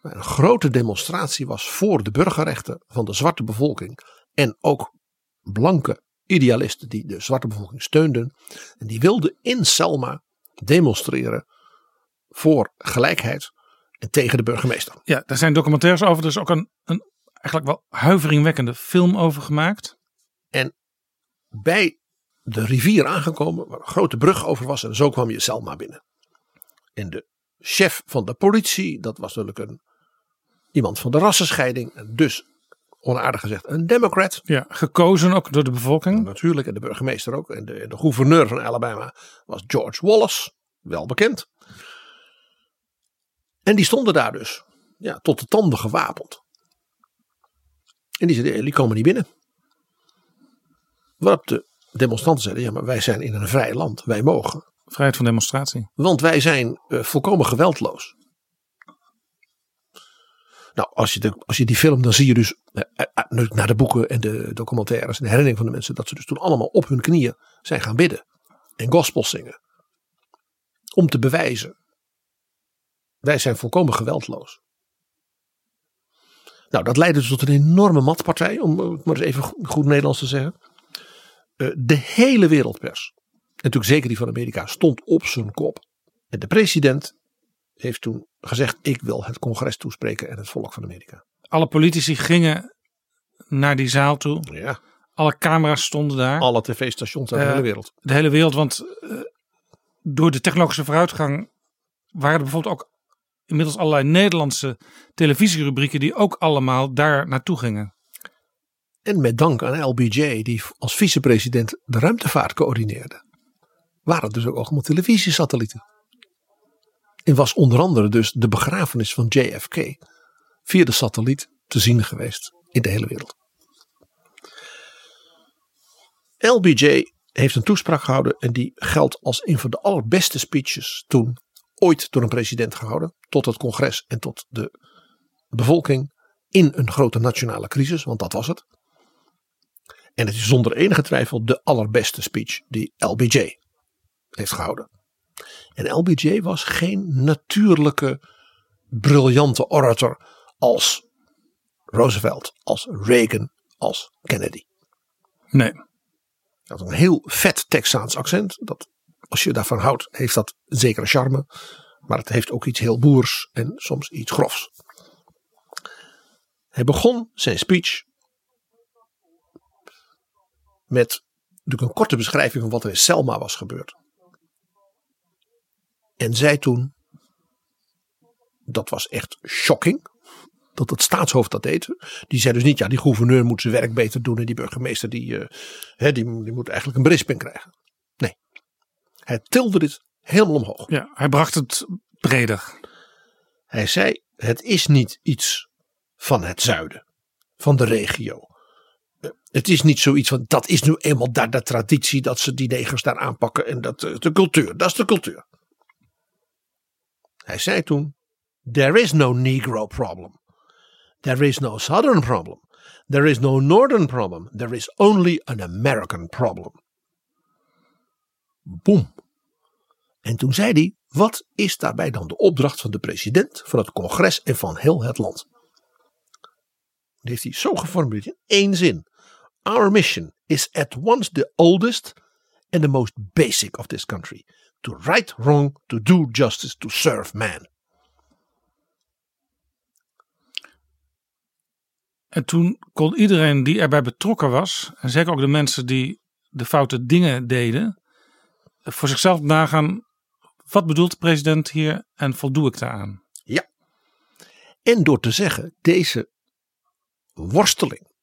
Waar een grote demonstratie was voor de burgerrechten van de zwarte bevolking. En ook blanke idealisten die de zwarte bevolking steunden. En die wilden in Selma demonstreren voor gelijkheid en tegen de burgemeester. Ja, daar zijn documentaires over. Er is ook een, een eigenlijk wel huiveringwekkende film over gemaakt. En bij de rivier aangekomen, waar een grote brug over was, en zo kwam je Selma binnen. En de chef van de politie, dat was natuurlijk een, iemand van de rassenscheiding, en dus onaardig gezegd een democrat. Ja, gekozen ook door de bevolking. Natuurlijk, en de burgemeester ook. En de, de gouverneur van Alabama was George Wallace, wel bekend. En die stonden daar dus, ja, tot de tanden gewapend. En die zeiden, die komen niet binnen. Waarop de demonstranten zeiden, ja, maar wij zijn in een vrij land, wij mogen. Vrijheid van demonstratie. Want wij zijn eh, volkomen geweldloos. Nou, als je, de, als je die film, dan zie je dus eh, eh, naar de boeken en de documentaires en de herinnering van de mensen, dat ze dus toen allemaal op hun knieën zijn gaan bidden en gospels zingen. om te bewijzen. Wij zijn volkomen geweldloos. Nou, dat leidde dus tot een enorme matpartij, om het maar eens even goed Nederlands te zeggen. Uh, de hele wereldpers, en natuurlijk zeker die van Amerika, stond op zijn kop. En de president heeft toen gezegd: Ik wil het congres toespreken en het volk van Amerika. Alle politici gingen naar die zaal toe. Ja. Alle camera's stonden daar. Alle tv-stations uit de Uh, hele wereld. De hele wereld, want uh, door de technologische vooruitgang waren er bijvoorbeeld ook inmiddels allerlei Nederlandse televisierubrieken die ook allemaal daar naartoe gingen. En met dank aan LBJ, die als vicepresident de ruimtevaart coördineerde, waren dus ook allemaal televisiesatellieten. En was onder andere dus de begrafenis van JFK via de satelliet te zien geweest in de hele wereld. LBJ heeft een toespraak gehouden en die geldt als een van de allerbeste speeches toen ooit door een president gehouden. Tot het congres en tot de bevolking in een grote nationale crisis, want dat was het. En het is zonder enige twijfel de allerbeste speech die LBJ heeft gehouden. En LBJ was geen natuurlijke, briljante orator als Roosevelt, als Reagan, als Kennedy. Nee. Hij had een heel vet Texaans accent. Dat, als je daarvan houdt, heeft dat zekere charme. Maar het heeft ook iets heel boers en soms iets grofs. Hij begon zijn speech met natuurlijk een korte beschrijving van wat er in Selma was gebeurd. En zei toen, dat was echt shocking, dat het staatshoofd dat deed. Die zei dus niet, ja die gouverneur moet zijn werk beter doen en die burgemeester die, hè, die, die moet eigenlijk een berisping krijgen. Nee, hij tilde dit helemaal omhoog. Ja, hij bracht het breder. Hij zei, het is niet iets van het zuiden, van de regio. Het is niet zoiets van, dat is nu eenmaal daar de traditie dat ze die negers daar aanpakken en dat de cultuur, dat is de cultuur. Hij zei toen, there is no negro problem. There is no southern problem. There is no northern problem. There is only an American problem. Boom. En toen zei hij, wat is daarbij dan de opdracht van de president, van het congres en van heel het land? Dat heeft hij zo geformuleerd in één zin. Our mission is at once the oldest and the most basic of this country. To right wrong, to do justice, to serve man. En toen kon iedereen die erbij betrokken was, en zeker ook de mensen die de foute dingen deden, voor zichzelf nagaan: wat bedoelt de president hier en voldoe ik daaraan? Ja. En door te zeggen: deze worsteling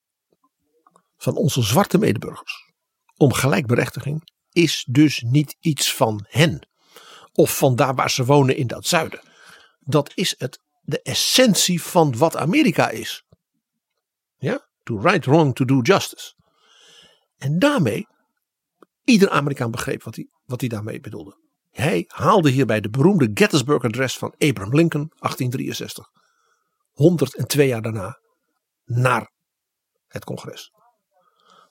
van onze zwarte medeburgers om gelijkberechtiging is dus niet iets van hen. Of van daar waar ze wonen in dat zuiden. Dat is het, de essentie van wat Amerika is. Ja? To right wrong, to do justice. En daarmee, ieder Amerikaan begreep wat hij, wat hij daarmee bedoelde. Hij haalde hierbij de beroemde Gettysburg Address van Abraham Lincoln, 1863. 102 jaar daarna, naar het congres.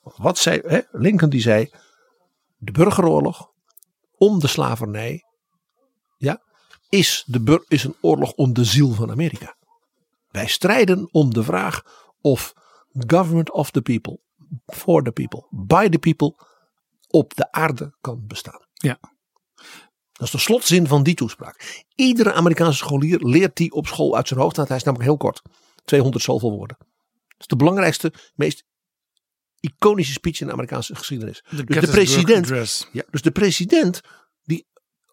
Wat zei hè? Lincoln? Die zei: de burgeroorlog om de slavernij ja, is, de, is een oorlog om de ziel van Amerika. Wij strijden om de vraag of government of the people, for the people, by the people op de aarde kan bestaan. Ja. Dat is de slotzin van die toespraak. Iedere Amerikaanse scholier leert die op school uit zijn hoofd. Want hij is namelijk heel kort. 200 zoveel woorden. Dat is de belangrijkste, meest iconische speech in de Amerikaanse geschiedenis. De dus de president, ja, dus de president die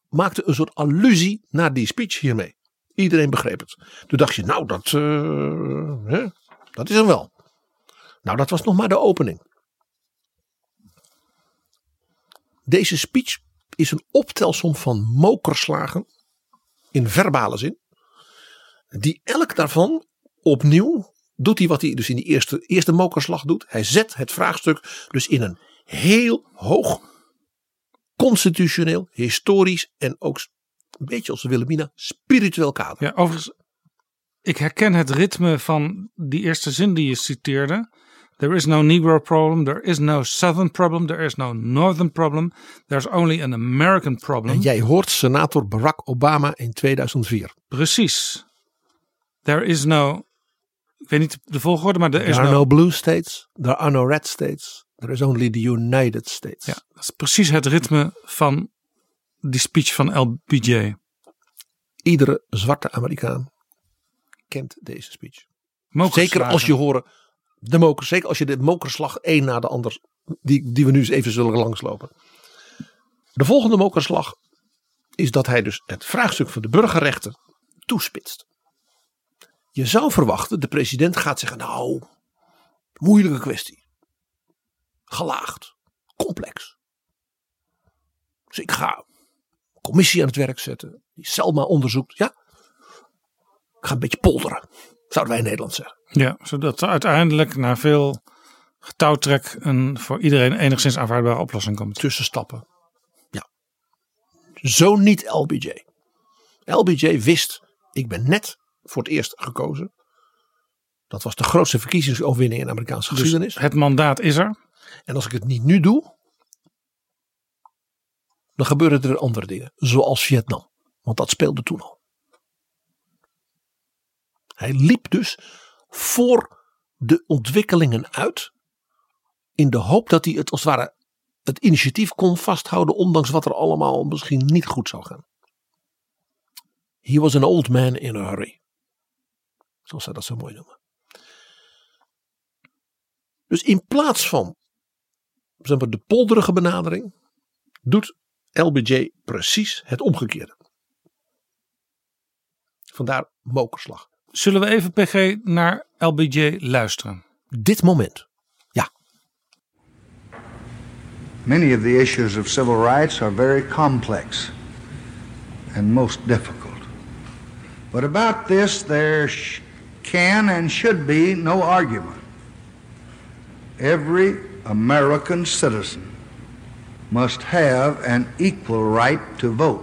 maakte een soort allusie naar die speech hiermee. Iedereen begreep het. Toen dacht je, nou dat, uh, hè, dat is hem wel. Nou dat was nog maar de opening. Deze speech is een optelsom van mokerslagen in verbale zin. Die elk daarvan opnieuw doet hij wat hij dus in die eerste, eerste mokerslag doet. Hij zet het vraagstuk dus in een heel hoog constitutioneel, historisch en ook een beetje als Wilhelmina spiritueel kader. Ja, overigens, ik herken het ritme van die eerste zin die je citeerde. There is no Negro problem. There is no Southern problem. There is no Northern problem. There's only an American problem. En jij hoort senator Barack Obama in 2004. Precies. There is no. Ik weet niet de volgorde, maar er There is are no. no blue states. There are no red states. There is only the United States. Ja, dat is precies het ritme van die speech van LBJ. Iedere zwarte Amerikaan kent deze speech. Zeker als je horen de mokers, zeker als je de mokerslag één na de ander, die, die we nu eens even zullen langslopen. De volgende mokerslag is dat hij dus het vraagstuk van de burgerrechten toespitst. Je zou verwachten, de president gaat zeggen, nou, moeilijke kwestie. Gelaagd, complex. Dus ik ga een commissie aan het werk zetten, die Selma onderzoekt. Ja, ik ga een beetje polderen, zouden wij in Nederland zeggen. Ja, zodat er uiteindelijk na veel getouwtrek een voor iedereen enigszins aanvaardbare oplossing komt. Tussenstappen. Ja. Zo niet LBJ. LBJ wist, ik ben net voor het eerst gekozen. Dat was de grootste verkiezingsoverwinning in de Amerikaanse Dus geschiedenis. het mandaat is er. En als ik het niet nu doe, dan gebeuren er andere dingen. Zoals Vietnam. Want dat speelde toen al. Hij liep dus voor de ontwikkelingen uit. In de hoop dat hij het als ware het initiatief kon vasthouden. Ondanks wat er allemaal misschien niet goed zou gaan. He was an old man in a hurry. Zoals zij dat zo mooi noemen. Dus in plaats van zeg maar, de polderige benadering doet LBJ precies het omgekeerde. Vandaar mokerslag. Zullen we even PG naar LBJ luisteren? Dit moment. Ja. Many of the issues of civil rights are very complex and most difficult. But about this, there sh- can and should be no argument. Every American citizen must have an equal right to vote.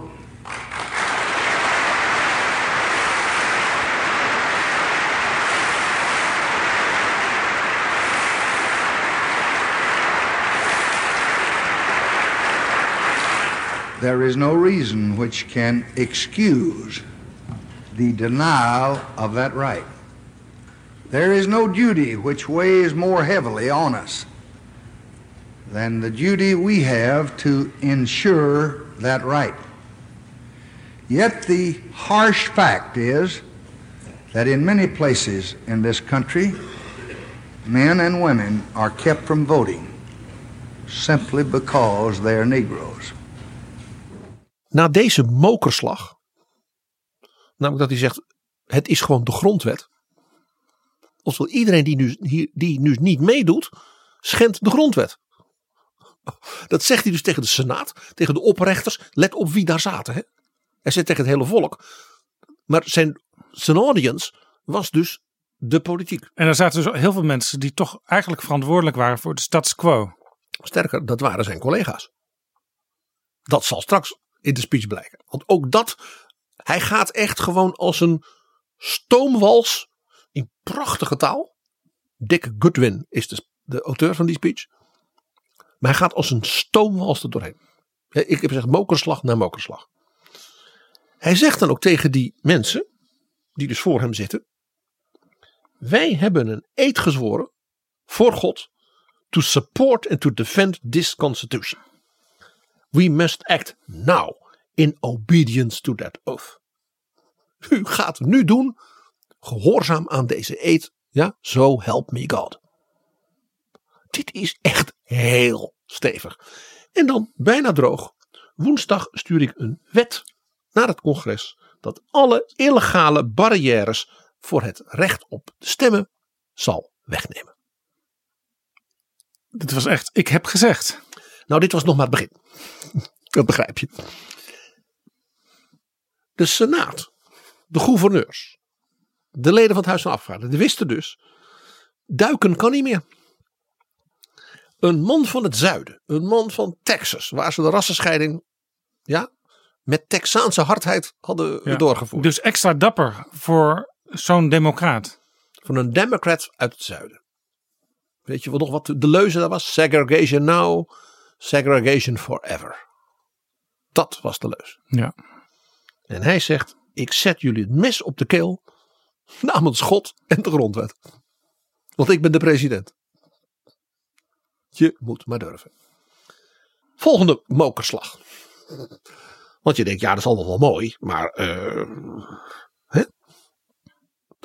There is no reason which can excuse the denial of that right. There is no duty which weighs more heavily on us than the duty we have to ensure that right. Yet the harsh fact is that in many places in this country, men and women are kept from voting simply because they are Negroes. Na deze mokerslag, namelijk dat hij zegt: het is gewoon de grondwet. Oftewel, iedereen die nu, hier, die nu niet meedoet, schendt de grondwet. Dat zegt hij dus tegen de Senaat, tegen de oprechters. Let op wie daar zaten. Hè? Hij zegt tegen het hele volk. Maar zijn, zijn audience was dus de politiek. En er zaten dus heel veel mensen die toch eigenlijk verantwoordelijk waren voor de status quo. Sterker, dat waren zijn collega's. Dat zal straks in de speech blijken. Want ook dat, hij gaat echt gewoon als een stoomwals in prachtige taal. Dick Goodwin is de, de auteur van die speech. Maar hij gaat als een stoomwals er doorheen. Ik heb gezegd mokerslag na mokerslag. Hij zegt dan ook tegen die mensen, die dus voor hem zitten. Wij hebben een eed gezworen voor God to support and to defend this constitution. We must act now in obedience to that oath. U gaat nu doen, gehoorzaam aan deze eed. Ja, so help me God. Dit is echt heel stevig. En dan bijna droog. Woensdag stuur ik een wet naar het congres dat alle illegale barrières voor het recht op stemmen zal wegnemen. Dit was echt, ik heb gezegd. Nou, dit was nog maar het begin. Dat begrijp je. De Senaat, de gouverneurs, de leden van het Huis van Afgevaardigden, die wisten dus, duiken kan niet meer. Een man van het zuiden, een man van Texas, waar ze de rassenscheiding ja, met Texaanse hardheid hadden Ja. doorgevoerd. Dus extra dapper voor zo'n democraat. Van een democrat uit het zuiden. Weet je wat nog wat de leuze daar was? Segregation now, segregation forever. Dat was de leus. Ja. En hij zegt: Ik zet jullie het mes op de keel namens God en de grondwet. Want ik ben de president. Je moet maar durven. Volgende mokerslag. Want je denkt, ja, dat is allemaal wel mooi, maar uh?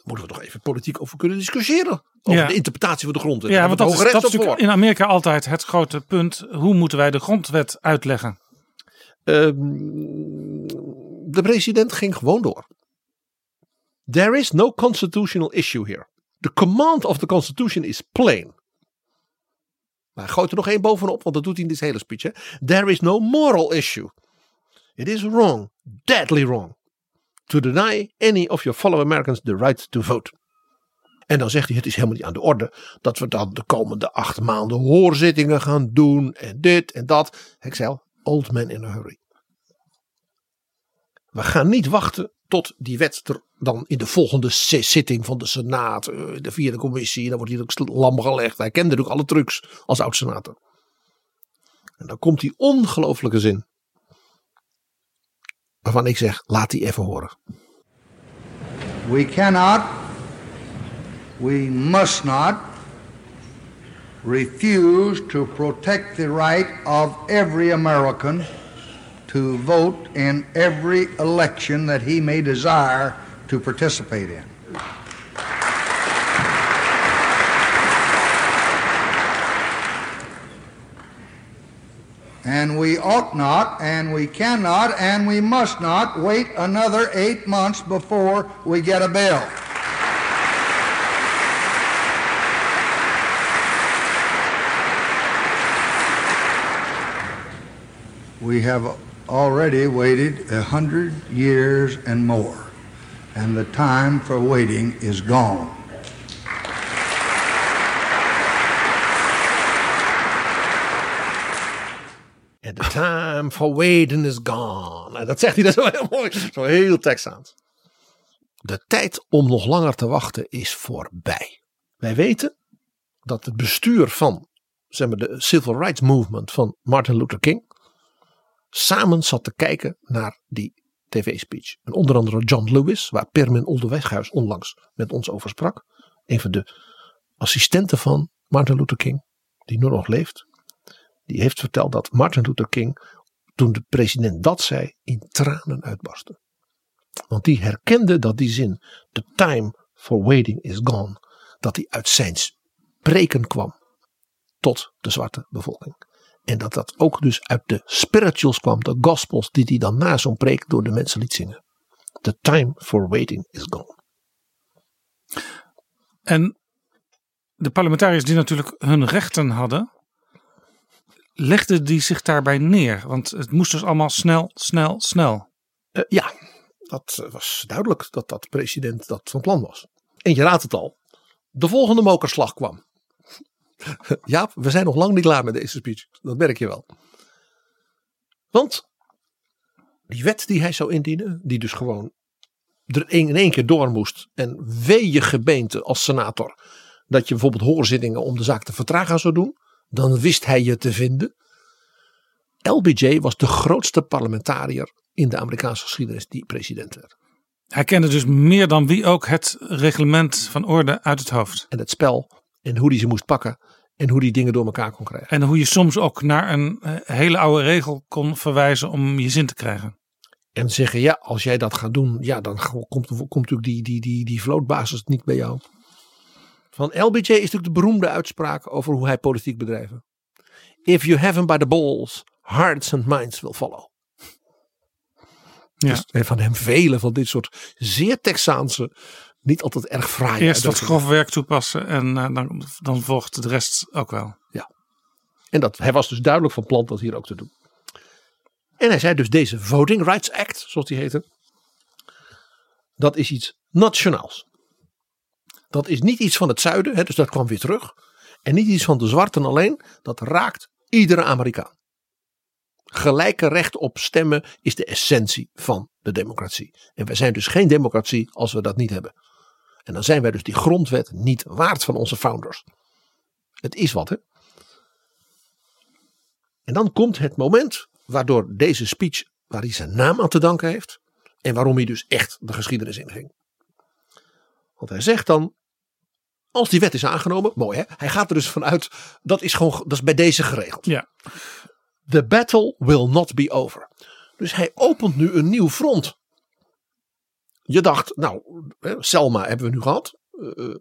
Daar moeten we toch even politiek over kunnen discussiëren. Over Ja. de interpretatie van de grondwet. Ja, want dat is, dat in Amerika altijd het grote punt. Hoe moeten wij de grondwet uitleggen? Ehm, de president ging gewoon door. There is no constitutional issue here. The command of the constitution is plain. Maar hij gooit er nog één bovenop, want dat doet hij in dit hele speech. Hè? There is no moral issue. It is wrong, deadly wrong, to deny any of your fellow Americans the right to vote. En dan zegt hij: Het is helemaal niet aan de orde dat we dan de komende acht maanden hoorzittingen gaan doen. En dit en dat. Ik zei Old man in a hurry. We gaan niet wachten tot die wet er dan in de volgende zitting van de Senaat, eh, de vierde commissie, dan wordt hij ook lam gelegd. Hij kende natuurlijk alle trucs als oud-senator. En dan komt die ongelofelijke zin. Waarvan ik zeg, laat die even horen. We cannot, we must not refuse to protect the right of every American to vote in every election that he may desire to participate in. And we ought not, and we cannot, and we must not wait another eight months before we get a bill. We have already waited a hundred years and more, and the time for waiting is gone. Time for waiting is gone. En dat zegt hij dan zo heel mooi. Zo heel Texaans. De tijd om nog langer te wachten is voorbij. Wij weten dat het bestuur van zeg maar, de Civil Rights Movement van Martin Luther King samen zat te kijken naar die tv-speech. En onder andere John Lewis, waar Permin Oldeweghuis onlangs met ons over sprak. Een van de assistenten van Martin Luther King, die nu nog leeft. Die heeft verteld dat Martin Luther King, toen de president dat zei, in tranen uitbarstte. Want die herkende dat die zin, the time for waiting is gone, dat die uit zijn spreken kwam tot de zwarte bevolking. En dat dat ook dus uit de spirituals kwam, de gospels die hij dan na zo'n preek door de mensen liet zingen. The time for waiting is gone. En de parlementariërs die natuurlijk hun rechten hadden, legden die zich daarbij neer? Want het moest dus allemaal snel, snel, snel. Uh, ja, dat was duidelijk dat dat president dat van plan was. En je raadt het al, de volgende mokerslag kwam. Ja, we zijn nog lang niet klaar met deze speech. Dat merk je wel. Want die wet die hij zou indienen, die dus gewoon er in één keer door moest. En wee je gebeente als senator dat je bijvoorbeeld hoorzittingen om de zaak te vertragen zou doen. Dan wist hij je te vinden. LBJ was de grootste parlementariër in de Amerikaanse geschiedenis die president werd. Hij kende dus meer dan wie ook het reglement van orde uit het hoofd. En het spel en hoe hij ze moest pakken en hoe die dingen door elkaar kon krijgen. En hoe je soms ook naar een hele oude regel kon verwijzen om je zin te krijgen. En zeggen, ja, als jij dat gaat doen, ja, dan komt, komt natuurlijk die, die, die, die vlootbasis niet bij jou. Van LBJ is natuurlijk de beroemde uitspraak over hoe hij politiek bedrijven. If you have him by the balls, hearts and minds will follow. Ja. Dus, en van hem vele van dit soort zeer Texaanse, niet altijd erg fraaie. Eerst wat grof werk toepassen en uh, dan, dan volgt de rest ook wel. Ja. En dat, hij was dus duidelijk van plan dat hier ook te doen. En hij zei dus deze Voting Rights Act, zoals die heette. Dat is iets nationaals. Dat is niet iets van het zuiden, hè, dus dat kwam weer terug. En niet iets van de zwarten alleen, dat raakt iedere Amerikaan. Gelijke recht op stemmen is de essentie van de democratie. En wij zijn dus geen democratie als we dat niet hebben. En dan zijn wij dus die grondwet niet waard van onze founders. Het is wat, hè? En dan komt het moment waardoor deze speech, waar hij zijn naam aan te danken heeft. En waarom hij dus echt de geschiedenis inging. Want hij zegt dan, als die wet is aangenomen, mooi hè. Hij gaat er dus vanuit, dat is gewoon, dat is bij deze geregeld. Ja. The battle will not be over. Dus hij opent nu een nieuw front. Je dacht, nou, Selma hebben we nu gehad. Eh, eh,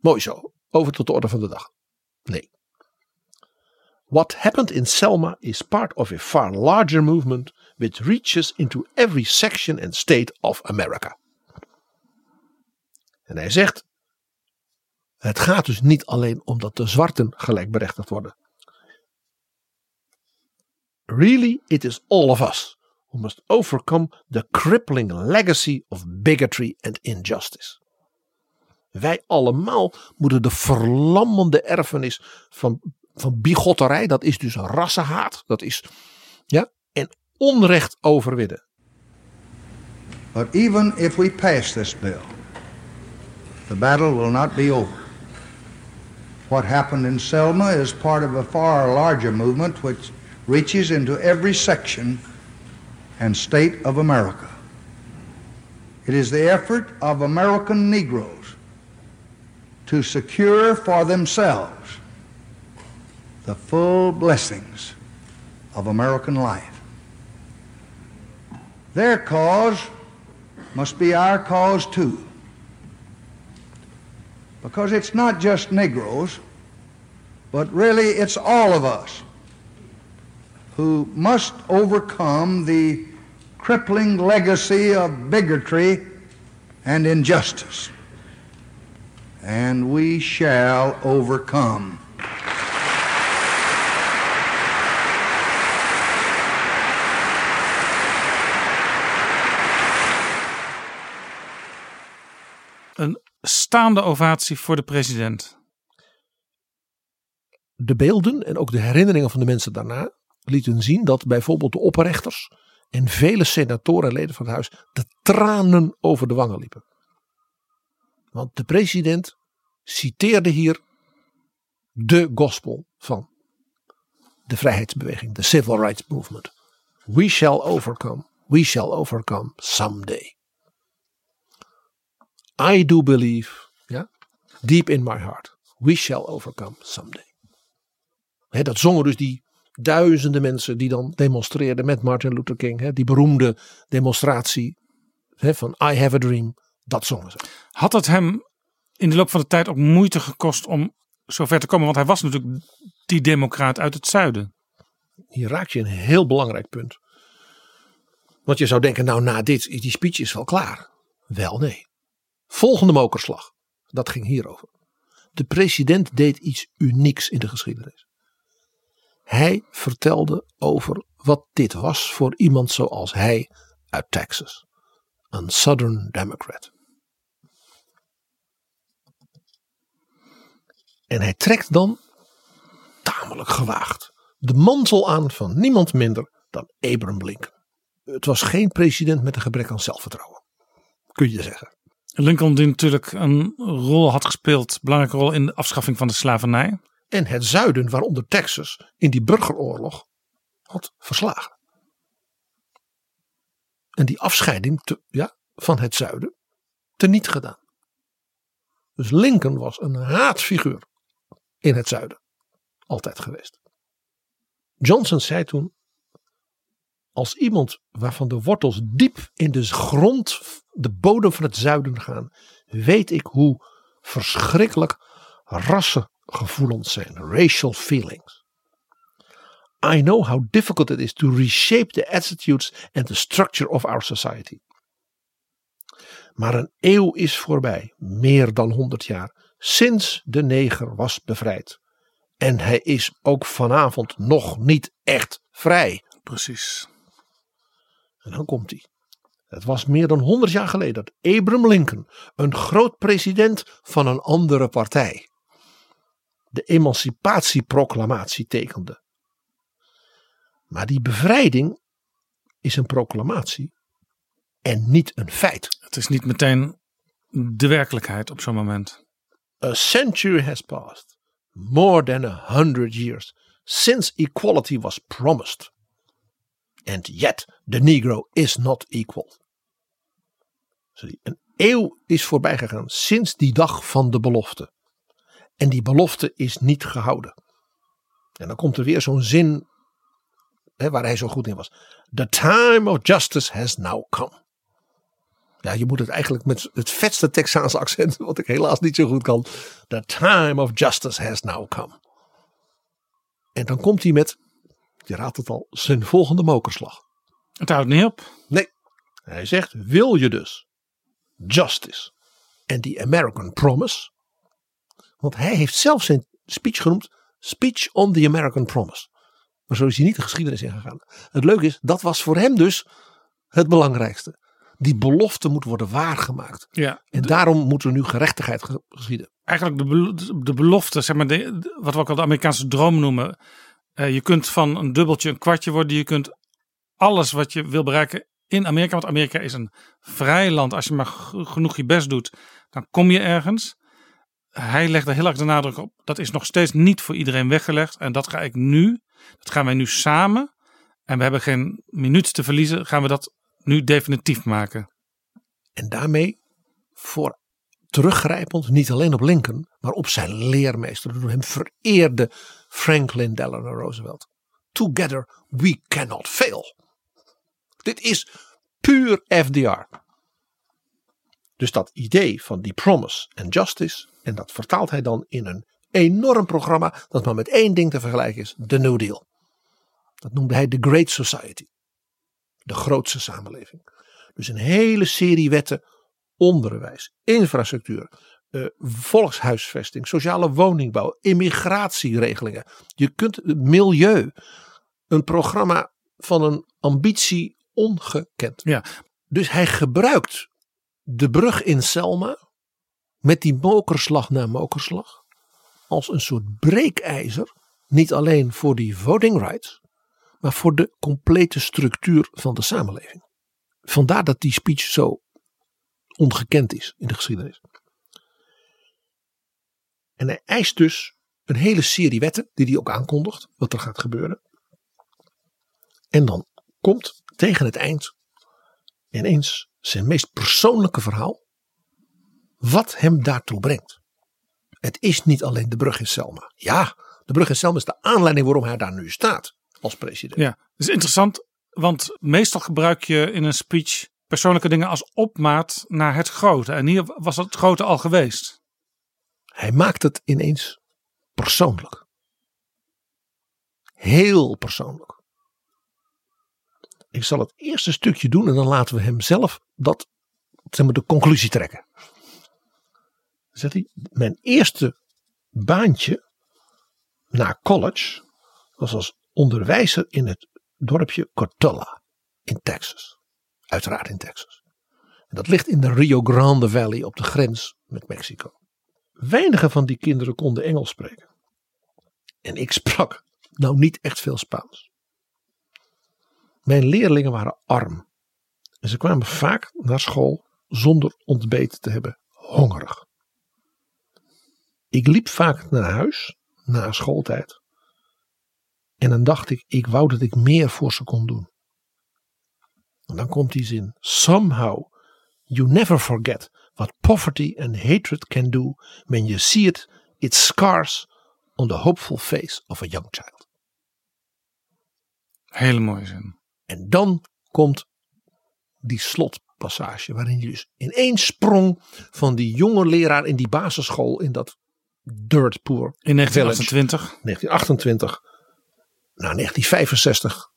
mooi zo. Over tot de orde van de dag. Nee. What happened in Selma is part of a far larger movement which reaches into every section and state of America. En hij zegt, het gaat dus niet alleen om dat de zwarten gelijkberechtigd worden. Really, it is all of us who must overcome the crippling legacy of bigotry and injustice. Wij allemaal moeten de verlammende erfenis van, van bigotterij, dat is dus rassenhaat, dat is ja, en onrecht overwinnen. But even if we pass this bill, the battle will not be over. What happened in Selma is part of a far larger movement which reaches into every section and state of America. It is the effort of American Negroes to secure for themselves the full blessings of American life. Their cause must be our cause too. Because it's not just Negroes, but really it's all of us who must overcome the crippling legacy of bigotry and injustice. And we shall overcome. Staande ovatie voor de president. De beelden en ook de herinneringen van de mensen daarna lieten zien dat bijvoorbeeld de oprechters en vele senatoren en leden van het huis de tranen over de wangen liepen. Want de president citeerde hier de gospel van de vrijheidsbeweging, de Civil Rights Movement. We shall overcome, we shall overcome someday. I do believe, ja, deep in my heart, we shall overcome someday. He, dat zongen dus die duizenden mensen die dan demonstreerden met Martin Luther King. He, die beroemde demonstratie he, van I have a dream. Dat zongen ze. Had het hem in de loop van de tijd ook moeite gekost om zover te komen? Want hij was natuurlijk die democraat uit het zuiden. Hier raak je een heel belangrijk punt. Want je zou denken, nou na dit, die speech is wel klaar. Wel nee. Volgende mokerslag. Dat ging hierover. De president deed iets unieks in de geschiedenis. Hij vertelde over wat dit was voor iemand zoals hij uit Texas. Een Southern Democrat. En hij trekt dan, tamelijk gewaagd, de mantel aan van niemand minder dan Abraham Lincoln. Het was geen president met een gebrek aan zelfvertrouwen. Kun je zeggen. Lincoln die natuurlijk een rol had gespeeld, belangrijke rol in de afschaffing van de slavernij. En het zuiden, waaronder Texas, in die burgeroorlog had verslagen. En die afscheiding ja, van het zuiden teniet gedaan. Dus Lincoln was een haatfiguur in het zuiden. Altijd geweest. Johnson zei toen, als iemand waarvan de wortels diep in de grond, de bodem van het zuiden gaan, weet ik hoe verschrikkelijk rassengevoelens zijn, racial feelings. I know how difficult it is to reshape the attitudes and the structure of our society. Maar een eeuw is voorbij, meer dan honderd jaar, sinds de neger was bevrijd. En hij is ook vanavond nog niet echt vrij. Precies. En dan komt hij. Het was meer dan 100 jaar geleden dat Abraham Lincoln, een groot president van een andere partij, de emancipatieproclamatie tekende. Maar die bevrijding is een proclamatie en niet een feit. Het is niet meteen de werkelijkheid op zo'n moment. A century has passed more than a hundred years since equality was promised. And yet the Negro is not equal. Een eeuw is voorbij gegaan sinds die dag van de belofte. En die belofte is niet gehouden. En dan komt er weer zo'n zin hè, waar hij zo goed in was. The time of justice has now come. Ja, je moet het eigenlijk met het vetste Texaanse accent, wat ik helaas niet zo goed kan. The time of justice has now come. En dan komt hij met, je raadt het al, zijn volgende mokerslag. Het houdt niet op. Nee, hij zegt, wil je dus justice en die American promise. Want hij heeft zelf zijn speech genoemd, speech on the American promise. Maar zo is hij niet de geschiedenis ingegaan. Het leuke is, dat was voor hem dus het belangrijkste. Die belofte moet worden waargemaakt. Ja, en daarom moet er nu gerechtigheid geschieden. Eigenlijk de, de belofte, zeg maar, de, wat we ook al de Amerikaanse droom noemen. Uh, je kunt van een dubbeltje een kwartje worden. Je kunt alles wat je wil bereiken in Amerika. Want Amerika is een vrij land. Als je maar genoeg je best doet, dan kom je ergens. Hij legde heel erg de nadruk op. Dat is nog steeds niet voor iedereen weggelegd. En dat ga ik nu. Dat gaan wij nu samen. En we hebben geen minuut te verliezen. Gaan we dat nu definitief maken. En daarmee voor teruggrijpend niet alleen op Lincoln, maar op zijn leermeester, door hem vereerde Franklin Delano Roosevelt. Together we cannot fail. Dit is puur FDR. Dus dat idee van die promise and justice, en dat vertaalt hij dan in een enorm programma dat maar met één ding te vergelijken is: de New Deal. Dat noemde hij de Great Society de grootste samenleving. Dus een hele serie wetten, onderwijs, infrastructuur, uh, volkshuisvesting, sociale woningbouw, immigratieregelingen. Je kunt milieu, een programma van een ambitie ongekend. Ja. Dus hij gebruikt de brug in Selma met die mokerslag na mokerslag als een soort breekijzer, niet alleen voor die voting rights, maar voor de complete structuur van de samenleving. Vandaar dat die speech zo ongekend is in de geschiedenis. En hij eist dus een hele serie wetten, die hij ook aankondigt, wat er gaat gebeuren. En dan komt tegen het eind ineens zijn meest persoonlijke verhaal, wat hem daartoe brengt. Het is niet alleen de brug in Selma. Ja, de brug in Selma is de aanleiding waarom hij daar nu staat als president. Ja, is interessant, want meestal gebruik je in een speech persoonlijke dingen als opmaat naar het grote. En hier was het grote al geweest. Hij maakt het ineens persoonlijk. Heel persoonlijk. Ik zal het eerste stukje doen en dan laten we hem zelf dat, zeg maar, de conclusie trekken. Hij, mijn eerste baantje na college was als onderwijzer in het dorpje Cotulla in Texas. Uiteraard in Texas. Dat ligt in de Rio Grande Valley op de grens met Mexico. Weinige van die kinderen konden Engels spreken. En ik sprak nou niet echt veel Spaans. Mijn leerlingen waren arm. En ze kwamen vaak naar school zonder ontbeten te hebben, hongerig. Ik liep vaak naar huis na schooltijd en dan dacht ik, ik wou dat ik meer voor ze kon doen. En dan komt die zin. Somehow you never forget what poverty and hatred can do when you see it, its scars on the hopeful face of a young child. Hele mooie zin. En dan komt die slotpassage waarin je dus in één sprong van die jonge leraar in die basisschool in dat dirt poor in 1928. 1928 naar 1965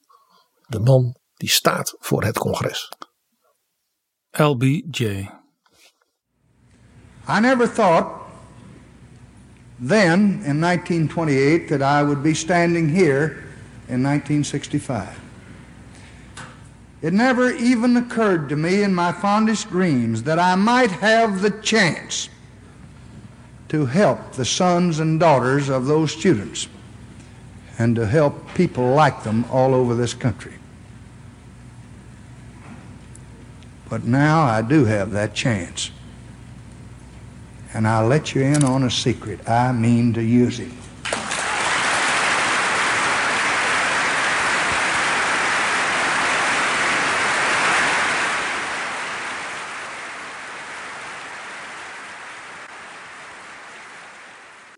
de man die staat voor het congres. LBJ. I never thought then in 1928 that I would be standing here in 1965. It never even occurred to me in my fondest dreams that I might have the chance to help the sons and daughters of those students and to help people like them all over this country. But now I do have that chance. And I'll let you in on a secret. I mean to use it.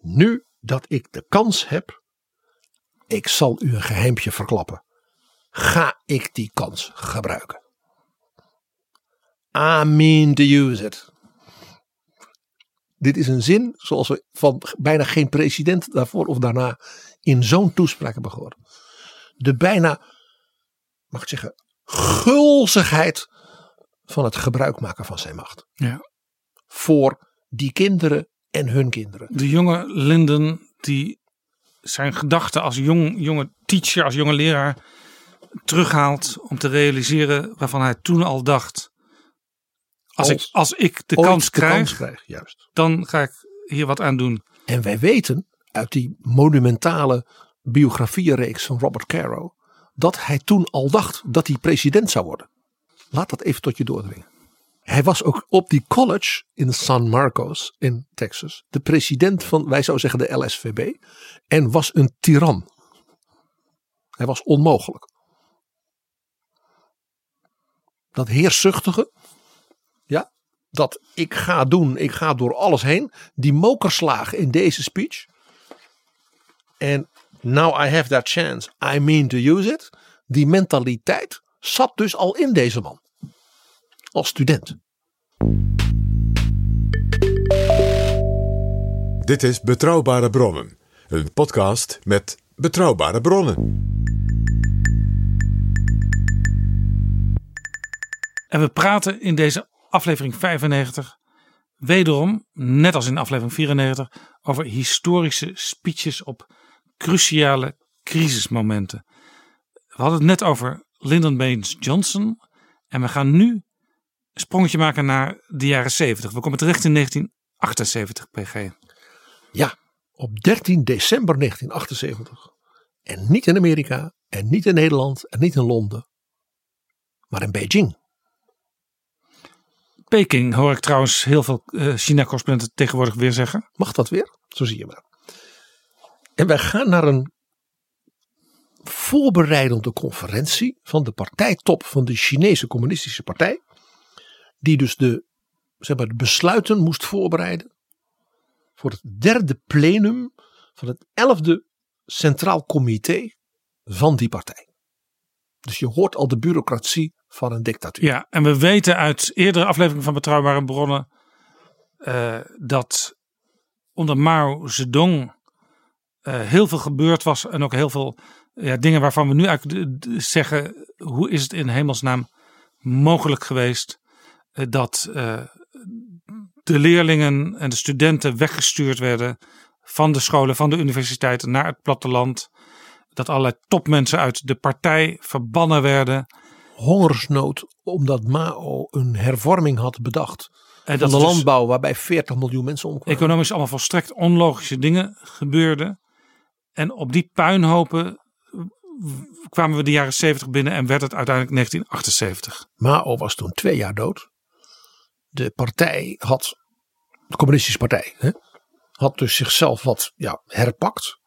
Nu dat ik de kans heb, ik zal u een geheimpje verklappen. Ga ik die kans gebruiken? I mean to use it. Dit is een zin zoals we van bijna geen president daarvoor of daarna in zo'n toespraak hebben gehoord. De bijna, mag ik zeggen, gulzigheid van het gebruik maken van zijn macht. Ja. Voor die kinderen en hun kinderen. De jonge Linden die zijn gedachten als jong, jonge teacher, als jonge leraar terughaalt om te realiseren waarvan hij toen al dacht. Als, Als ik, als ik de kans de krijg, kans krijg, juist. dan ga ik hier wat aan doen. En wij weten uit die monumentale biografiereeks van Robert Caro dat hij toen al dacht dat hij president zou worden. Laat dat even tot je doordringen. Hij was ook op die college in San Marcos in Texas de president van, wij zouden zeggen, de LSVB. En was een tiran. Hij was onmogelijk. Dat heerszuchtige, dat ik ga doen, ik ga door alles heen. Die mokerslagen in deze speech. En now I have that chance, I mean to use it. Die mentaliteit zat dus al in deze man. Als student. Dit is Betrouwbare Bronnen, een podcast met betrouwbare bronnen. En we praten in deze aflevering 95 wederom, net als in aflevering 94, over historische speeches op cruciale crisismomenten. We hadden het net over Lyndon Baines Johnson en we gaan nu een sprongetje maken naar de jaren 70. We komen terecht in 1978, PG. Ja, op 13 december 1978. En niet in Amerika, en niet in Nederland, en niet in Londen, maar in Beijing. Peking hoor ik trouwens heel veel eh, China-correspondenten tegenwoordig weer zeggen. Mag dat weer? Zo zie je maar. En wij gaan naar een voorbereidende conferentie van de partijtop van de Chinese Communistische Partij. Die dus de, zeg maar, de besluiten moest voorbereiden voor het derde plenum van het elfde Centraal Comité van die partij. Dus je hoort al de bureaucratie van een dictatuur. Ja, en we weten uit eerdere afleveringen van Betrouwbare Bronnen eh, dat onder Mao Zedong eh, heel veel gebeurd was en ook heel veel ja, dingen waarvan we nu eigenlijk zeggen, hoe is het in hemelsnaam mogelijk geweest uh, dat de leerlingen en de studenten weggestuurd werden van de scholen, van de universiteiten naar het platteland. Dat allerlei topmensen uit de partij verbannen werden. Hongersnood omdat Mao een hervorming had bedacht. En dat de dus landbouw waarbij 40 miljoen mensen omkwamen. Economisch allemaal volstrekt onlogische dingen gebeurden. En op die puinhopen kwamen we de jaren 70 binnen en werd het uiteindelijk 1978. Mao was toen twee jaar dood. De partij had, de communistische partij, hè, had dus zichzelf wat ja, herpakt.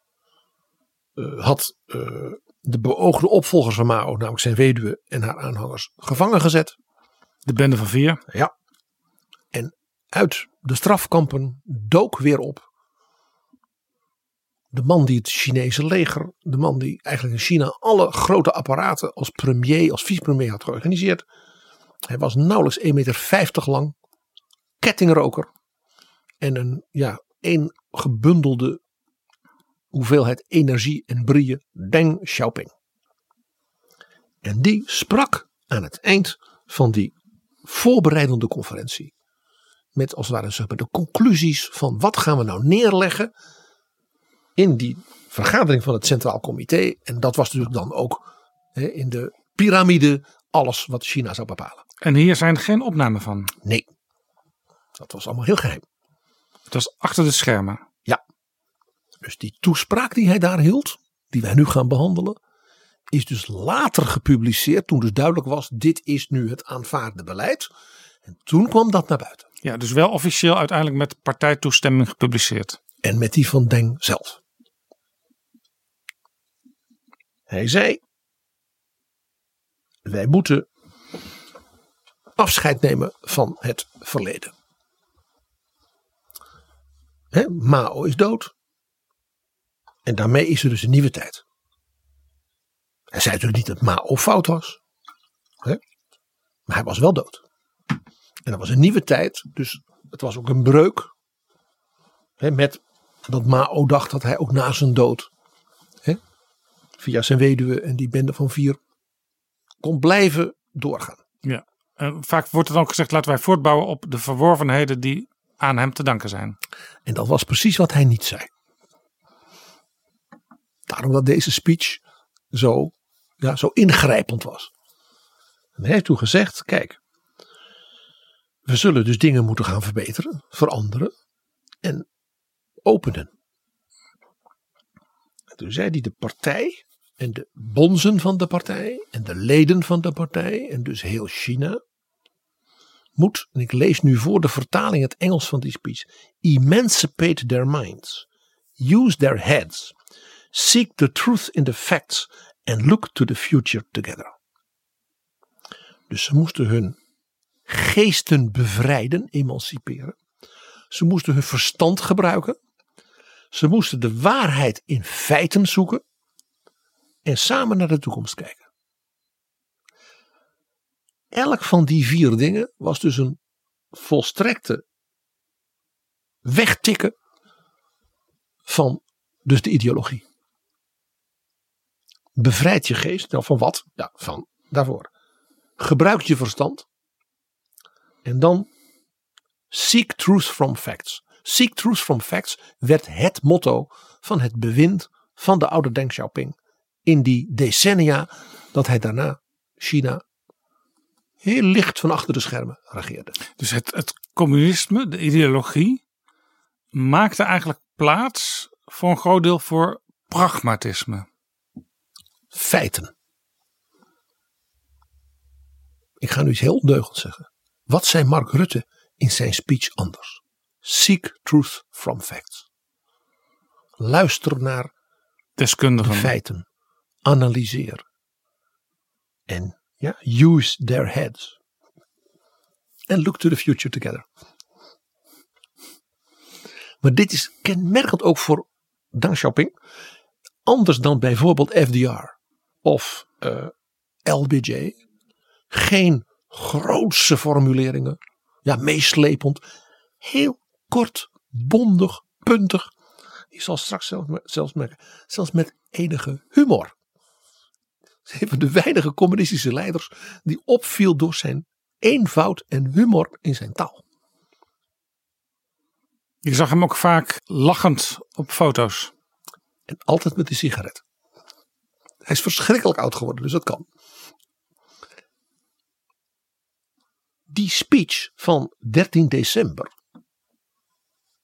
Uh, had uh, de beoogde opvolgers van Mao, namelijk zijn weduwe en haar aanhangers, gevangen gezet. De bende van vier. Ja. En uit de strafkampen dook weer op de man die het Chinese leger, de man die eigenlijk in China alle grote apparaten als premier, als vicepremier had georganiseerd. Hij was nauwelijks 1,50 meter lang, kettingroker en een ja, één gebundelde hoeveelheid energie en brieën, Deng Xiaoping. En die sprak aan het eind van die voorbereidende conferentie met als het ware zeg maar, de conclusies van wat gaan we nou neerleggen in die vergadering van het Centraal Comité. En dat was natuurlijk dan ook hè, in de piramide alles wat China zou bepalen. En hier zijn geen opnamen van? Nee. Dat was allemaal heel geheim. Het was achter de schermen? Dus die toespraak die hij daar hield, die wij nu gaan behandelen, is dus later gepubliceerd toen dus duidelijk was, dit is nu het aanvaarde beleid. En toen kwam dat naar buiten. Ja, dus wel officieel uiteindelijk met partijtoestemming gepubliceerd. En met die van Deng zelf. Hij zei: Wij moeten afscheid nemen van het verleden. Mao is dood. En daarmee is er dus een nieuwe tijd. Hij zei natuurlijk niet dat Mao fout was. Hè? Maar hij was wel dood. En dat was een nieuwe tijd. Dus het was ook een breuk. Hè, met dat Mao dacht dat hij ook na zijn dood. Hè, via zijn weduwe en die bende van vier. kon blijven doorgaan. Ja. En vaak wordt er dan ook gezegd: laten wij voortbouwen op de verworvenheden die aan hem te danken zijn. En dat was precies wat hij niet zei. Daarom dat deze speech zo, ja, zo ingrijpend was. Hij heeft toen gezegd: kijk, we zullen dus dingen moeten gaan verbeteren, veranderen en openen. En toen zei hij: de partij en de bonzen van de partij en de leden van de partij en dus heel China moet, en ik lees nu voor de vertaling het Engels van die speech, emancipate their minds, use their heads, seek the truth in the facts and look to the future together. Dus ze moesten hun geesten bevrijden, emanciperen. Ze moesten hun verstand gebruiken. Ze moesten de waarheid in feiten zoeken en samen naar de toekomst kijken. Elk van die vier dingen was dus een volstrekte wegtikken van dus de ideologie. Bevrijd je geest, nou van wat? Ja, van daarvoor. Gebruik je verstand. En dan seek truth from facts. Seek truth from facts werd het motto van het bewind van de oude Deng Xiaoping in die decennia dat hij daarna China heel licht van achter de schermen regeerde. Dus het, het communisme, de ideologie, maakte eigenlijk plaats voor een groot deel voor pragmatisme. Feiten. Ik ga nu iets heel ondeugend zeggen. Wat zei Mark Rutte in zijn speech anders? Seek truth from facts. Luister naar deskundigen. De feiten. Analyseer. En ja, use their heads. And look to the future together. Maar dit is kenmerkend ook voor Deng Xiaoping. Anders dan bijvoorbeeld FDR of uh, LBJ. Geen grootse formuleringen. Ja, meeslepend. Heel kort, bondig, puntig. Je zal straks zelf, zelfs merken. Zelfs met enige humor. Een van de weinige communistische leiders die opviel door zijn eenvoud en humor in zijn taal. Je zag hem ook vaak lachend op foto's. En altijd met een sigaret. Hij is verschrikkelijk oud geworden, dus dat kan. Die speech van 13 december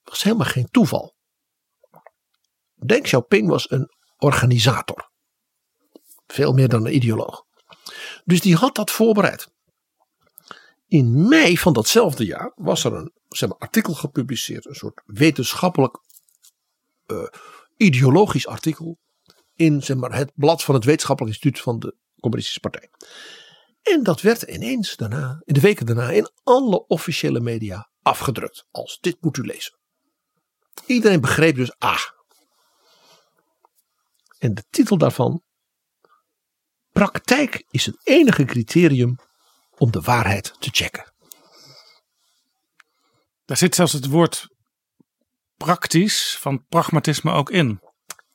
was helemaal geen toeval. Deng Xiaoping was een organisator. Veel meer dan een ideoloog. Dus die had dat voorbereid. In mei van datzelfde jaar was er een zeg maar, artikel gepubliceerd. Een soort wetenschappelijk uh, ideologisch artikel. In zeg maar, het blad van het wetenschappelijk instituut van de Communistische Partij. En dat werd ineens daarna, in de weken daarna, in alle officiële media afgedrukt. Als dit moet u lezen. Iedereen begreep dus, ah. En de titel daarvan Praktijk is het enige criterium om de waarheid te checken. Daar zit zelfs het woord praktisch van pragmatisme ook in.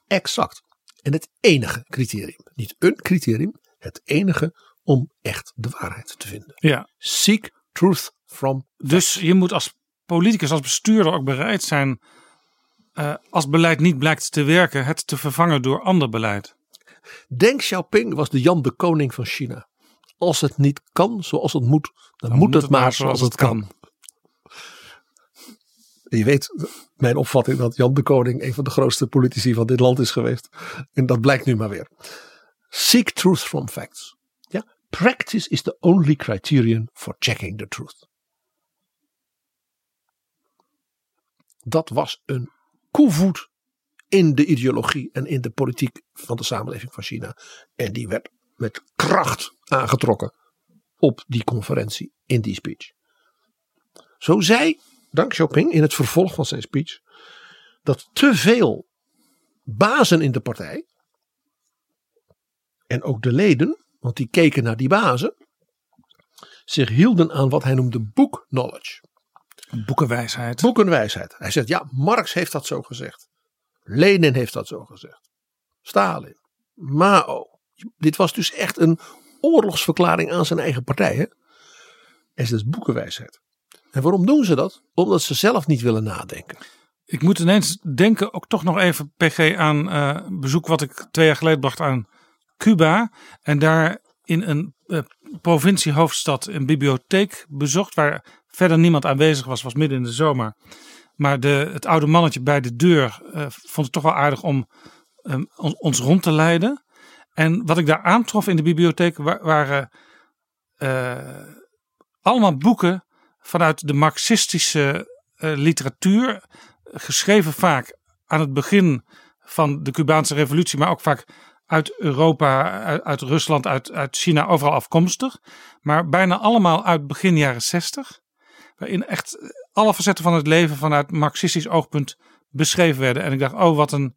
Exact. En het enige criterium. Niet een criterium, het enige om echt de waarheid te vinden. Ja. Seek truth from. Dus je moet als politicus, als bestuurder ook bereid zijn, uh, als beleid niet blijkt te werken, het te vervangen door ander beleid. Deng Xiaoping was de Jan de Koning van China. Als het niet kan zoals het moet, dan, moet, het, maar zoals het kan. Je weet mijn opvatting dat Jan de Koning een van de grootste politici van dit land is geweest. En dat blijkt nu maar weer. Seek truth from facts. Ja, practice is the only criterion for checking the truth. Dat was een koevoet in de ideologie en in de politiek van de samenleving van China. En die werd met kracht aangetrokken op die conferentie in die speech. Zo zei Deng Xiaoping in het vervolg van zijn speech dat te veel bazen in de partij en ook de leden, want die keken naar die bazen, zich hielden aan wat hij noemde book knowledge. Boekenwijsheid. Boekenwijsheid. Hij zegt ja, Marx heeft dat zo gezegd. Lenin heeft dat zo gezegd. Stalin. Mao. Dit was dus echt een oorlogsverklaring aan zijn eigen partij. Hè? En het is boekenwijsheid. En waarom doen ze dat? Omdat ze zelf niet willen nadenken. Ik moet ineens denken, ook toch nog even, PG, aan uh, bezoek wat ik twee jaar geleden bracht aan Cuba. En daar in een uh, provinciehoofdstad een bibliotheek bezocht, waar verder niemand aanwezig was, was midden in de zomer. Maar de, het oude mannetje bij de deur uh, vond het toch wel aardig om um, ons rond te leiden. En wat ik daar aantrof in de bibliotheek waren allemaal boeken vanuit de marxistische literatuur geschreven vaak aan het begin van de Cubaanse revolutie, maar ook vaak uit Europa, uit, Rusland, uit, uit China, overal afkomstig. Maar bijna allemaal uit begin jaren zestig. Waarin echt alle facetten van het leven vanuit marxistisch oogpunt beschreven werden. En ik dacht, oh wat een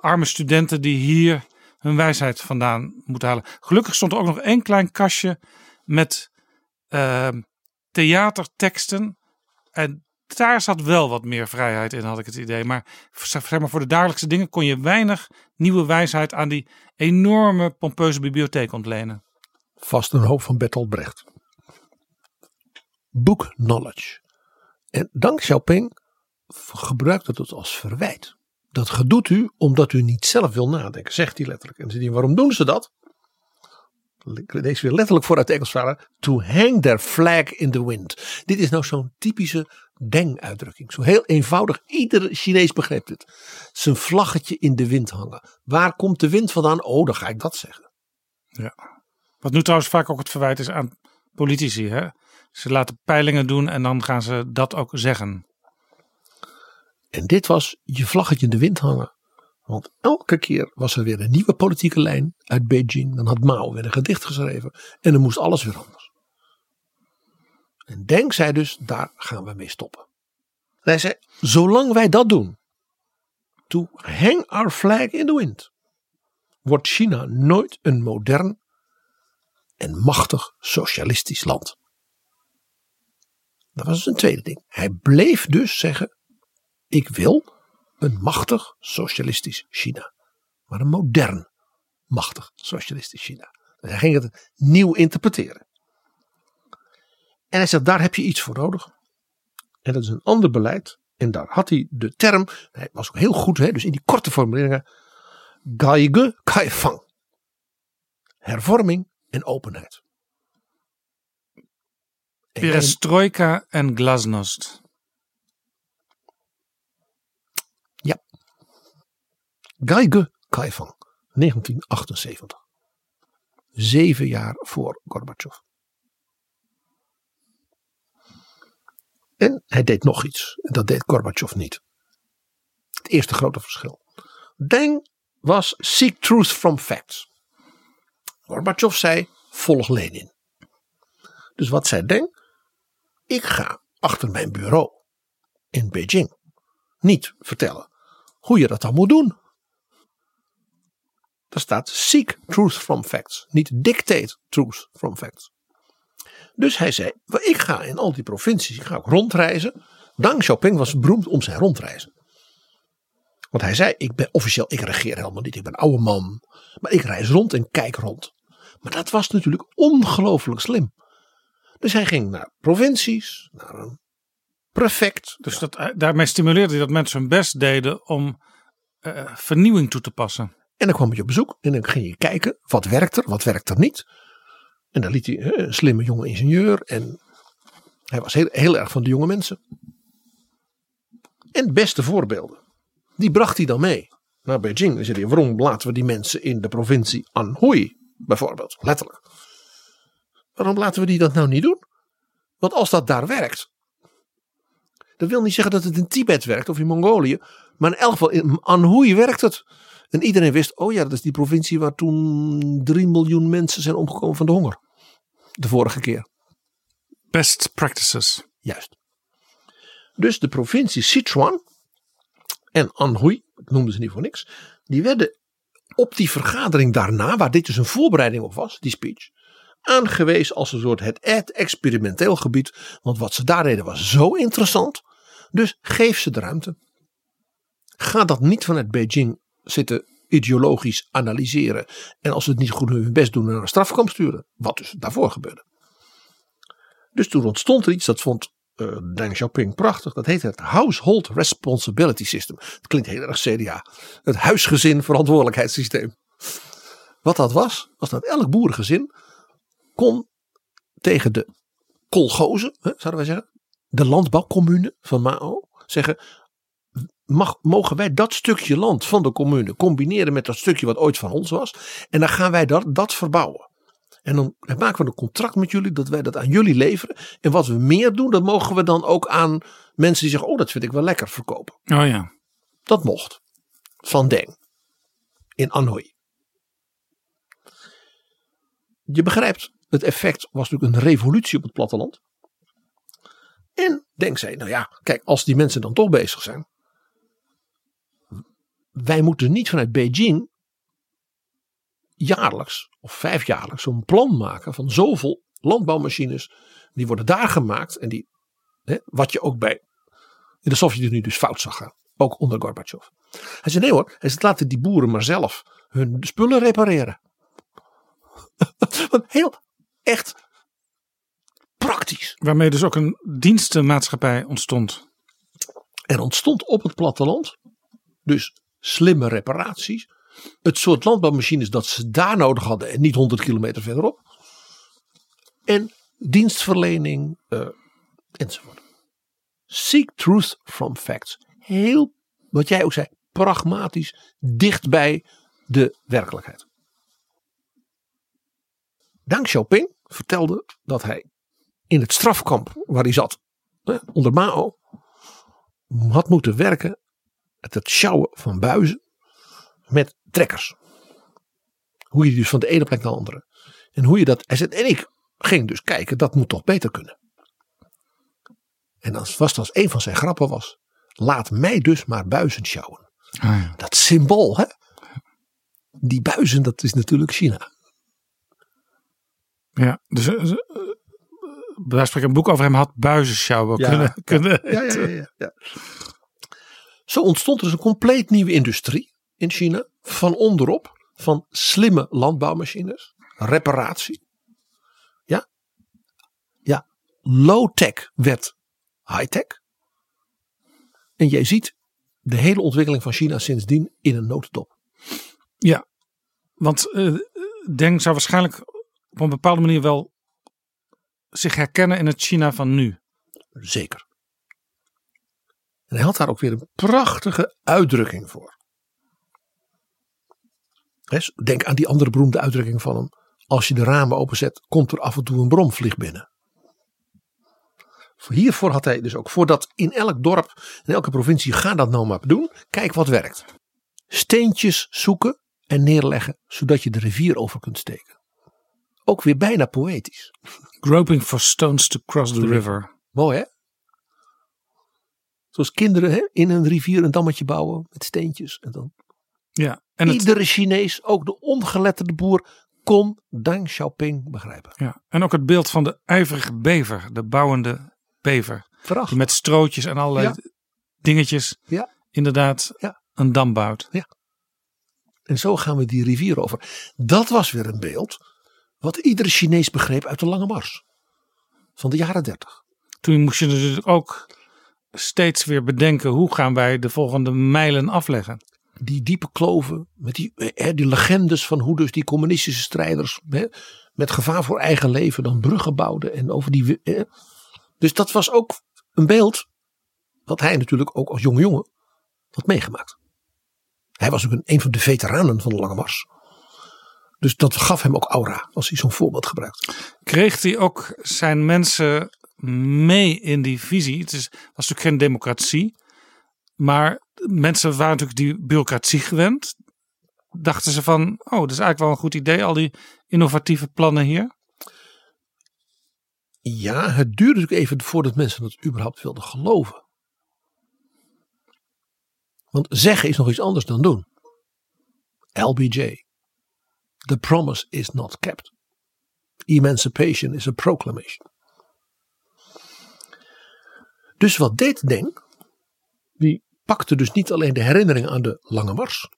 arme studenten die hier hun wijsheid vandaan moeten halen. Gelukkig stond er ook nog één klein kastje met uh, theaterteksten. En daar zat wel wat meer vrijheid in, had ik het idee. Maar, zeg maar voor de dagelijkse dingen kon je weinig nieuwe wijsheid aan die enorme pompeuze bibliotheek ontlenen. Vast een hoop van Bertolt Brecht. Book knowledge. En Deng Xiaoping gebruikt het als verwijt. Dat gedoet u omdat u niet zelf wil nadenken, zegt hij letterlijk. En waarom doen ze dat? Lees weer letterlijk vooruit de Engels To hang their flag in the wind. Dit is nou zo'n typische Deng-uitdrukking. Zo heel eenvoudig. Iedere Chinees begrijpt het. Zijn vlaggetje in de wind hangen. Waar komt de wind vandaan? Oh, dan ga ik dat zeggen. Ja. Wat nu trouwens vaak ook het verwijt is aan politici. Hè? Ze laten peilingen doen en dan gaan ze dat ook zeggen. En dit was je vlaggetje in de wind hangen. Want elke keer was er weer een nieuwe politieke lijn uit Beijing. Dan had Mao weer een gedicht geschreven. En dan moest alles weer anders. En Deng zei dus, daar gaan we mee stoppen. hij zei, zolang wij dat doen, to hang our flag in the wind, wordt China nooit een modern en machtig socialistisch land. Dat was een tweede ding. Hij bleef dus zeggen, ik wil een machtig socialistisch China. Maar een modern machtig socialistisch China. Dus hij ging het nieuw interpreteren. En hij zegt, daar heb je iets voor nodig. En dat is een ander beleid. En daar had hij de term, hij was ook heel goed, hè, dus in die korte formuleringen, Gaige Kaifang. Hervorming en openheid. Perestroika en glasnost. Ja. Gaige Kaifang, 1978. Zeven jaar voor Gorbachev. En hij deed nog iets. En dat deed Gorbachev niet. Het eerste grote verschil. Deng was seek truth from facts. Gorbachev zei volg Lenin. Dus wat zei Deng? Ik ga achter mijn bureau in Beijing niet vertellen hoe je dat dan moet doen. Er staat seek truth from facts, niet dictate truth from facts. Dus hij zei, ik ga in al die provincies, ik ga ook rondreizen. Deng Xiaoping was beroemd om zijn rondreizen. Want hij zei, ik ben officieel, ik regeer helemaal niet, ik ben oude man. Maar ik reis rond en kijk rond. Maar dat was natuurlijk ongelooflijk slim. Dus hij ging naar provincies, naar een prefect. Dus dat, eh, daarmee stimuleerde hij dat mensen hun best deden om uh, vernieuwing toe te passen. En dan kwam je op bezoek en dan ging je kijken, wat werkt er, wat werkt er niet. En dan liet hij een slimme jonge ingenieur. En hij was heel, heel erg van de jonge mensen. En beste voorbeelden. Die bracht hij dan mee naar Beijing. Dan zei hij, waarom laten we die mensen in de provincie Anhui bijvoorbeeld, letterlijk. Waarom laten we die dat nou niet doen? Want als dat daar werkt. Dat wil niet zeggen dat het in Tibet werkt of in Mongolië. Maar in elk geval in Anhui werkt het. En iedereen wist, oh ja, dat is die provincie waar toen 3 miljoen mensen zijn omgekomen van de honger. De vorige keer. Best practices. Juist. Dus de provincie Sichuan en Anhui, ik noemde ze niet voor niks, die werden op die vergadering daarna, waar dit dus een voorbereiding op was, die speech, aangewezen als een soort het experimenteel gebied. Want wat ze daar deden was zo interessant. Dus geef ze de ruimte. Ga dat niet vanuit Beijing zitten ideologisch analyseren. En als ze het niet goed hun best doen, naar een strafkamp sturen. Wat dus daarvoor gebeurde. Dus toen ontstond er iets, dat vond uh, Deng Xiaoping prachtig. Dat heette het Household Responsibility System. Het klinkt heel erg CDA. Het huisgezin verantwoordelijkheidssysteem. Wat dat was, was dat elk boerengezin kon tegen de kolgozen, zouden wij zeggen, de landbouwcommune van Mao, zeggen: mag, mogen wij dat stukje land van de commune combineren met dat stukje wat ooit van ons was, en dan gaan wij dat, dat verbouwen. En dan maken we een contract met jullie dat wij dat aan jullie leveren. En wat we meer doen, dat mogen we dan ook aan mensen die zeggen: Oh, dat vind ik wel lekker verkopen. Oh ja. Dat mocht. Van Deng. In Anhui. Je begrijpt, het effect was natuurlijk een revolutie op het platteland. En Deng zei: Nou ja, kijk, als die mensen dan toch bezig zijn. Wij moeten niet vanuit Beijing jaarlijks of vijfjaarlijks zo'n plan maken van zoveel landbouwmachines. Die worden daar gemaakt. En die, hè, wat je ook bij in de Sovjet-Unie dus fout zag gaan. Ook onder Gorbachev. Hij zei nee hoor. Hij zei laten die boeren maar zelf hun spullen repareren. Heel echt praktisch. Waarmee dus ook een dienstenmaatschappij ontstond. Er ontstond op het platteland dus slimme reparaties het soort landbouwmachines dat ze daar nodig hadden en niet 100 kilometer verderop. En dienstverlening uh, enzovoort. Seek truth from facts. Heel, wat jij ook zei, pragmatisch, dicht bij de werkelijkheid. Deng Xiaoping vertelde dat hij in het strafkamp waar hij zat, onder Mao, had moeten werken. Het sjouwen van buizen met trekkers. Hoe je dus van de ene plek naar de andere. En hoe je dat. Hij en ik ging dus kijken, dat moet toch beter kunnen. En als vast als een van zijn grappen was. Laat mij dus maar buizen sjouwen. Ah, ja. Dat symbool, hè? Die buizen, dat is natuurlijk China. Ja, dus uh, uh, wij spreken een boek over hem had buizen sjouwen Ja, kunnen. ja. kunnen ja, ja, ja, ja. Zo ontstond er dus een compleet nieuwe industrie in China. Van onderop. Van slimme landbouwmachines. Reparatie. Ja. Ja. Low-tech werd high-tech. En jij ziet de hele ontwikkeling van China sindsdien in een notendop. Ja, want eh Deng zou waarschijnlijk op een bepaalde manier wel zich herkennen in het China van nu. Zeker. En hij had daar ook weer een prachtige uitdrukking voor. Denk aan die andere beroemde uitdrukking van hem. Als je de ramen openzet, komt er af en toe een bromvlieg binnen. Hiervoor had hij dus ook, voordat in elk dorp, in elke provincie, ga dat nou maar doen. Kijk wat werkt. Steentjes zoeken en neerleggen, zodat je de rivier over kunt steken. Ook weer bijna poëtisch. Groping for stones to cross the river. Mooi hè? Zoals kinderen hè, in een rivier een dammetje bouwen met steentjes. En dan. Ja, en het, Iedere Chinees, ook de ongeletterde boer, kon Deng Xiaoping begrijpen. ja, en ook het beeld van de ijverige bever, de bouwende bever. Die met strootjes en allerlei Ja. dingetjes Ja. inderdaad Ja. een dam bouwt. En zo gaan we die rivier over. Dat was weer een beeld wat iedere Chinees begreep uit de Lange Mars. Van de jaren dertig. Toen moest je natuurlijk ook steeds weer bedenken hoe gaan wij de volgende mijlen afleggen. Die diepe kloven, met die, eh, die legendes van hoe dus die communistische strijders hè, met gevaar voor eigen leven dan bruggen bouwden. En over die, eh. Dus dat was ook een beeld wat hij natuurlijk ook als jonge jongen had meegemaakt. Hij was ook een, een van de veteranen van de Lange Mars. Dus dat gaf hem ook aura als hij zo'n voorbeeld gebruikte. Kreeg hij ook zijn mensen mee in die visie. Het is, was natuurlijk geen democratie. Maar mensen waren natuurlijk die bureaucratie gewend. Dachten ze van, oh, dat is eigenlijk wel een goed idee, al die innovatieve plannen hier. Ja, het duurde natuurlijk even voordat mensen het überhaupt wilden geloven. Want zeggen is nog iets anders dan doen. LBJ. The promise is not kept. Emancipation is a proclamation. Dus wat deed Deng? Die pakte dus niet alleen de herinnering aan de Lange Mars.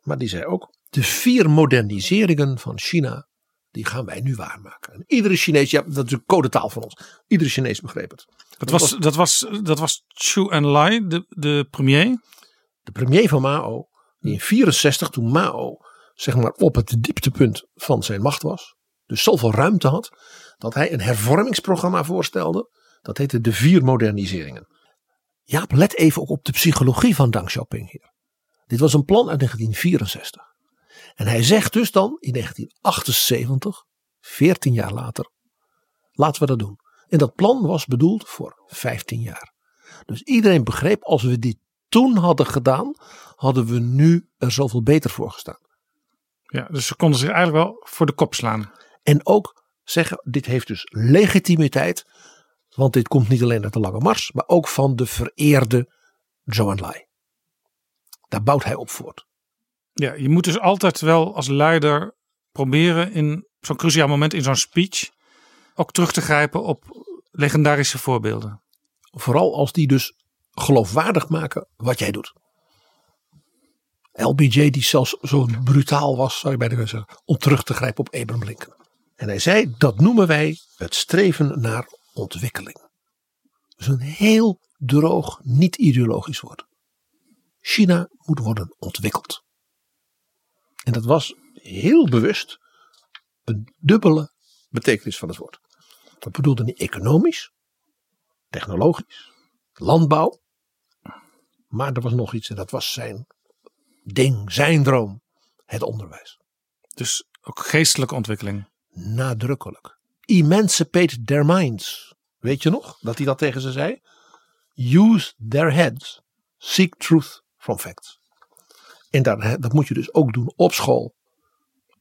Maar die zei ook, de vier moderniseringen van China, die gaan wij nu waarmaken. En iedere Chinees, ja, dat is een codetaal van ons. Iedere Chinees begreep het. Dat was, dat was, dat was Chu Enlai, de, de premier. De premier van Mao, die in 64 toen Mao zeg maar op het dieptepunt van zijn macht was. Dus zoveel ruimte had, dat hij een hervormingsprogramma voorstelde. Dat heette de vier moderniseringen. Jaap, let even ook op de psychologie van Deng Xiaoping hier. Dit was een plan uit 1964. En hij zegt dus dan in 1978, 14 jaar later, laten we dat doen. En dat plan was bedoeld voor 15 jaar. Dus iedereen begreep, als we dit toen hadden gedaan, hadden we nu er zoveel beter voor gestaan. Ja, dus ze konden zich eigenlijk wel voor de kop slaan. En ook zeggen, dit heeft dus legitimiteit. Want dit komt niet alleen uit de Lange Mars, maar ook van de vereerde Zhou Enlai. Daar bouwt hij op voort. Ja, je moet dus altijd wel als leider proberen in zo'n cruciaal moment in zo'n speech ook terug te grijpen op legendarische voorbeelden. Vooral als die dus geloofwaardig maken wat jij doet. LBJ die zelfs zo brutaal was, zou je bijna kunnen zeggen, om terug te grijpen op Abraham Lincoln. En hij zei, dat noemen wij het streven naar ontwikkeling. Dus een heel droog, niet ideologisch woord. China moet worden ontwikkeld. En dat was heel bewust een dubbele betekenis van het woord. Dat bedoelde niet economisch, technologisch, landbouw. Maar er was nog iets en dat was zijn ding, zijn droom, het onderwijs. Dus ook geestelijke ontwikkeling. Nadrukkelijk. Emancipate their minds. Weet je nog dat hij dat tegen ze zei? Use their heads. Seek truth from facts. En dat, dat moet je dus ook doen op school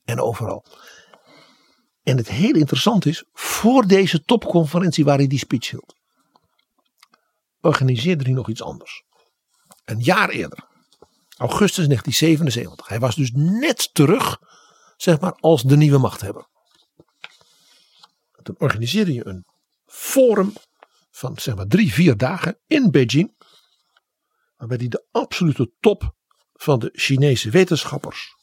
en overal. En het heel interessant is, voor deze topconferentie waar hij die speech hield, organiseerde hij nog iets anders. Een jaar eerder, augustus 1977. Hij was dus net terug, zeg maar, als de nieuwe machthebber. Toen organiseerde je een forum van zeg maar drie, vier dagen in Beijing. Waarbij hij de absolute top van de Chinese wetenschappers,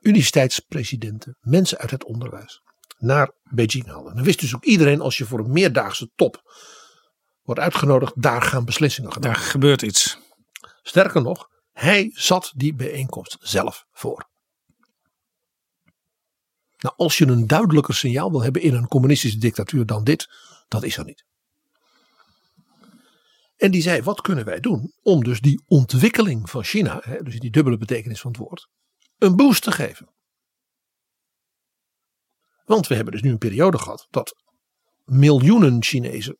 universiteitspresidenten, mensen uit het onderwijs, naar Beijing haalde. Dan wist dus ook iedereen als je voor een meerdaagse top wordt uitgenodigd, daar gaan beslissingen gedaan. Daar gebeurt iets. Sterker nog, hij zat die bijeenkomst zelf voor. Nou, als je een duidelijker signaal wil hebben in een communistische dictatuur dan dit, dat is er niet. En die zei, wat kunnen wij doen om dus die ontwikkeling van China, hè, dus die dubbele betekenis van het woord, een boost te geven. Want we hebben dus nu een periode gehad dat miljoenen Chinezen,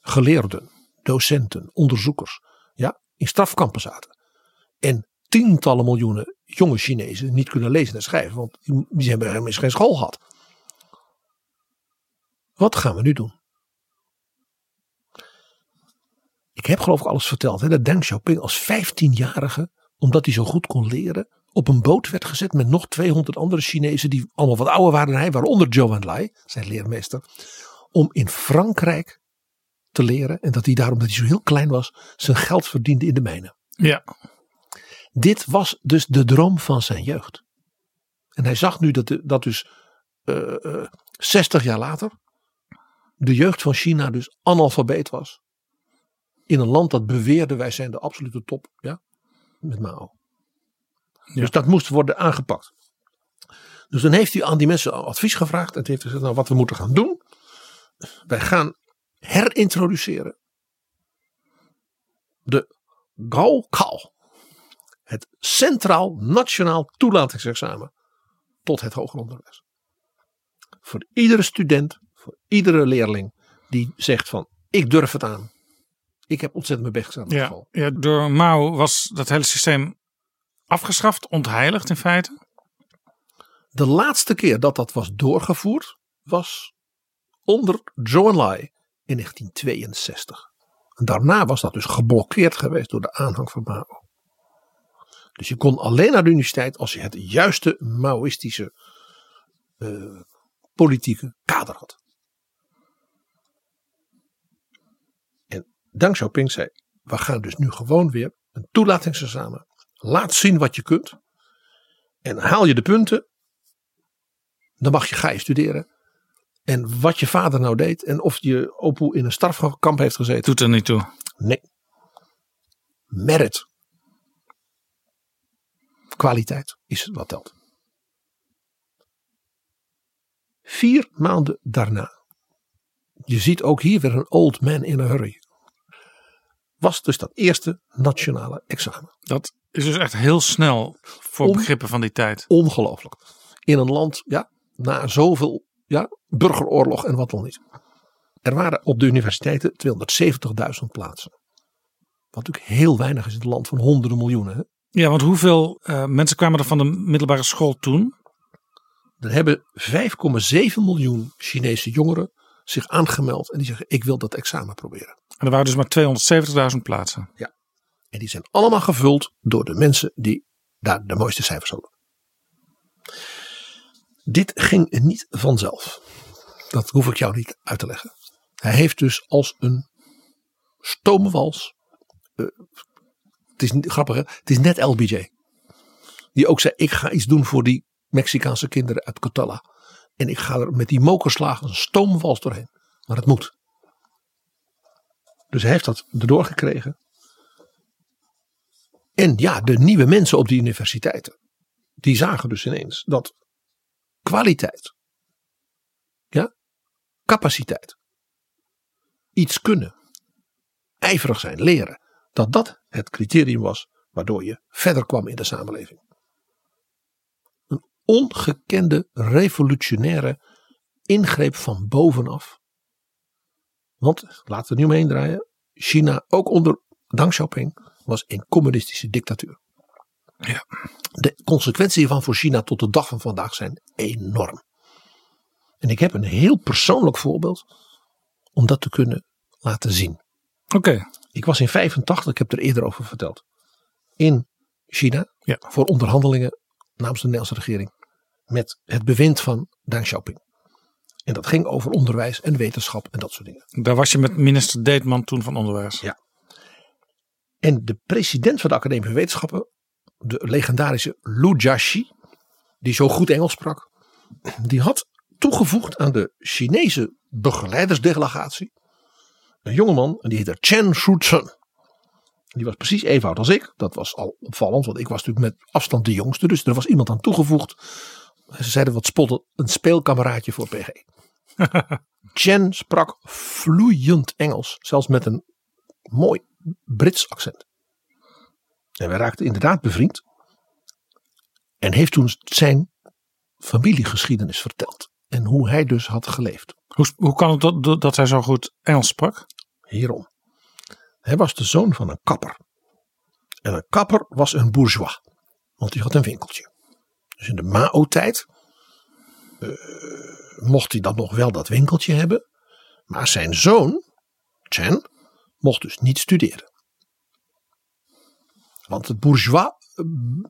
geleerden, docenten, onderzoekers, ja, in strafkampen zaten. En tientallen miljoenen jonge Chinezen niet kunnen lezen en schrijven, want die hebben helemaal geen school gehad. Wat gaan we nu doen? Ik heb geloof ik alles verteld. Hè, dat Deng Xiaoping als 15-jarige, omdat hij zo goed kon leren, op een boot werd gezet met nog 200 andere Chinezen die allemaal wat ouder waren dan hij, waaronder Zhou Enlai, zijn leermeester, om in Frankrijk te leren. En dat hij daarom, dat hij zo heel klein was, zijn geld verdiende in de mijnen. Ja. Dit was dus de droom van zijn jeugd. En hij zag nu dat, dat dus uh, uh, 60 jaar later de jeugd van China dus analfabeet was. In een land dat beweerde wij zijn de absolute top. Ja, met Mao. Ja. Dus dat moest worden aangepakt. Dus dan heeft hij aan die mensen advies gevraagd. En heeft gezegd, nou wat we moeten gaan doen. Wij gaan herintroduceren. De Gaokao. Het Centraal Nationaal Toelatingsexamen tot het hoger onderwijs. Voor iedere student Voor iedere leerling die zegt van ik durf het aan. Ik heb ontzettend mijn best gedaan. in Ja, school. ja, door Mao was dat hele systeem afgeschaft, ontheiligd in feite. De laatste keer dat dat was doorgevoerd was onder Zhou Enlai in 1962. En daarna was dat dus geblokkeerd geweest door de aanhang van Mao. Dus je kon alleen naar de universiteit als je het juiste Maoïstische eh, politieke kader had. En Deng Xiaoping zei, we gaan dus nu gewoon weer een toelatingsexamen. Laat zien wat je kunt. En haal je de punten, dan mag je, ga je studeren. En wat je vader nou deed en of je opoe in een strafkamp heeft gezeten. Doet er niet toe. Nee. Merit. Kwaliteit is wat telt. Vier maanden daarna. Je ziet ook hier weer een old man in a hurry. Was dus dat eerste nationale examen. Dat is dus echt heel snel voor begrippen van die tijd. Ongelooflijk. In een land, ja, na zoveel ja, burgeroorlog en wat dan niet. Er waren op de universiteiten 270.000 plaatsen. Wat natuurlijk heel weinig is in het land van honderden miljoenen. Hè? Ja, want hoeveel eh, mensen kwamen er van de middelbare school toen? Er hebben 5,7 miljoen Chinese jongeren zich aangemeld. En die zeggen ik wil dat examen proberen. En er waren dus maar 270.000 plaatsen. Ja. En die zijn allemaal gevuld door de mensen die daar de mooiste cijfers hadden. Dit ging niet vanzelf. Dat hoef ik jou niet uit te leggen. Hij heeft dus als een stoomwals. eh, het is grappig, het is net LBJ. Die ook zei: Ik ga iets doen voor die Mexicaanse kinderen uit Cotala. En ik ga er met die mokerslagen een stoomwals doorheen. Maar het moet. Dus hij heeft dat erdoor gekregen. En ja, de nieuwe mensen op die universiteiten. Die zagen dus ineens dat kwaliteit. Ja, capaciteit. Iets kunnen. Ijverig zijn, leren. Dat dat het criterium was waardoor je verder kwam in de samenleving. Een ongekende revolutionaire ingreep van bovenaf. Want, laten we nu omheen draaien. China, ook onder Deng Xiaoping, was een communistische dictatuur. Ja. De consequenties hiervan voor China tot de dag van vandaag zijn enorm. En ik heb een heel persoonlijk voorbeeld om dat te kunnen laten zien. Oké. Ik was in 85, ik heb er eerder over verteld, in China Ja. voor onderhandelingen namens de Nederlandse regering met het bewind van Deng Xiaoping. En dat ging over onderwijs en wetenschap en dat soort dingen. Daar was je met minister Deetman toen van Onderwijs. Ja. En de president van de Academie van Wetenschappen, de legendarische Lu Jiaxi, die zo goed Engels sprak, die had toegevoegd aan de Chinese begeleidersdelegatie een jongeman en die heette Chen Shuzhen. Die was precies even oud als ik. Dat was al opvallend, want ik was natuurlijk met afstand de jongste. Dus er was iemand aan toegevoegd. Ze zeiden wat spotten, een speelkameraadje voor PG. Chen sprak vloeiend Engels, zelfs met een mooi Brits accent. En wij raakten inderdaad bevriend. En heeft toen zijn familiegeschiedenis verteld. En hoe hij dus had geleefd. Hoe, hoe kan het dat, dat hij zo goed Engels sprak? Hierom. Hij was de zoon van een kapper. En een kapper was een bourgeois. Want die had een winkeltje. Dus in de Mao-tijd eh, mocht hij dan nog wel dat winkeltje hebben. Maar zijn zoon, Chen, mocht dus niet studeren. Want het bourgeois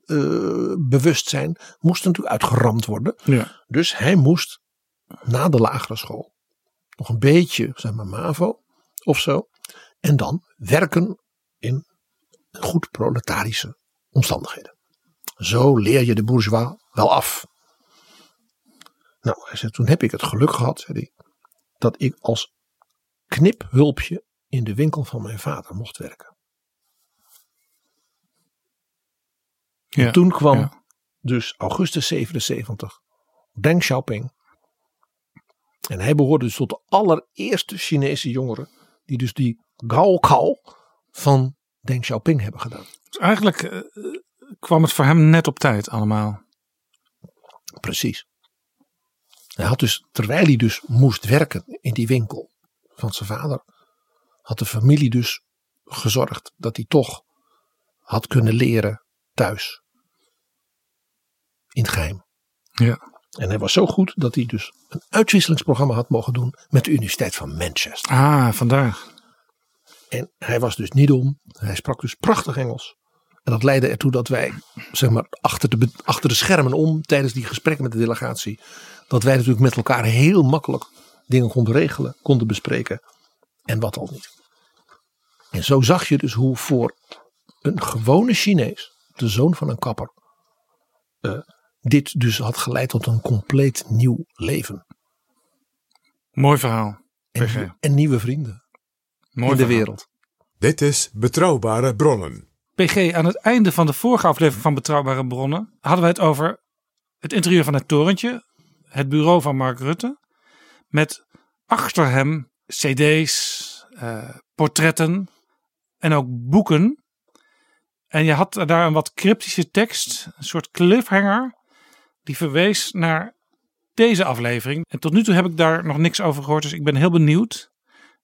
eh, bewustzijn moest natuurlijk uitgeramd worden. Ja. Dus hij moest na de lagere school nog een beetje, zeg maar, MAVO of zo. En dan werken in goed proletarische omstandigheden. Zo leer je de bourgeois wel af. Nou, hij zei, toen heb ik het geluk gehad, zei hij, dat ik als kniphulpje in de winkel van mijn vader mocht werken. Ja, En toen kwam ja. dus augustus 77 Deng Xiaoping. En hij behoorde dus tot de allereerste Chinese jongeren die dus die Gaokao van Deng Xiaoping hebben gedaan. Dus eigenlijk eh, kwam het voor hem net op tijd allemaal. Precies. Hij had dus, terwijl hij dus moest werken in die winkel van zijn vader, had de familie dus gezorgd dat hij toch had kunnen leren thuis. In het geheim. Ja. En hij was zo goed dat hij dus een uitwisselingsprogramma had mogen doen met de Universiteit van Manchester. Ah, vandaag. En hij was dus niet dom. Hij sprak dus prachtig Engels. En dat leidde ertoe dat wij, zeg maar, achter de, achter de schermen om, tijdens die gesprekken met de delegatie, dat wij natuurlijk met elkaar heel makkelijk dingen konden regelen, konden bespreken. En wat al niet. En zo zag je dus hoe voor een gewone Chinees, de zoon van een kapper, eh, dit dus had geleid tot een compleet nieuw leven. Mooi verhaal. En, en nieuwe vrienden Mooi in de wereld. Dit is Betrouwbare Bronnen. PG, aan het einde van de vorige aflevering van Betrouwbare Bronnen hadden wij het over het interieur van het torentje, het bureau van Mark Rutte, met achter hem CD's, eh, portretten en ook boeken. En je had daar een wat cryptische tekst, een soort cliffhanger, die verwees naar deze aflevering. En tot nu toe heb ik daar nog niks over gehoord, dus ik ben heel benieuwd,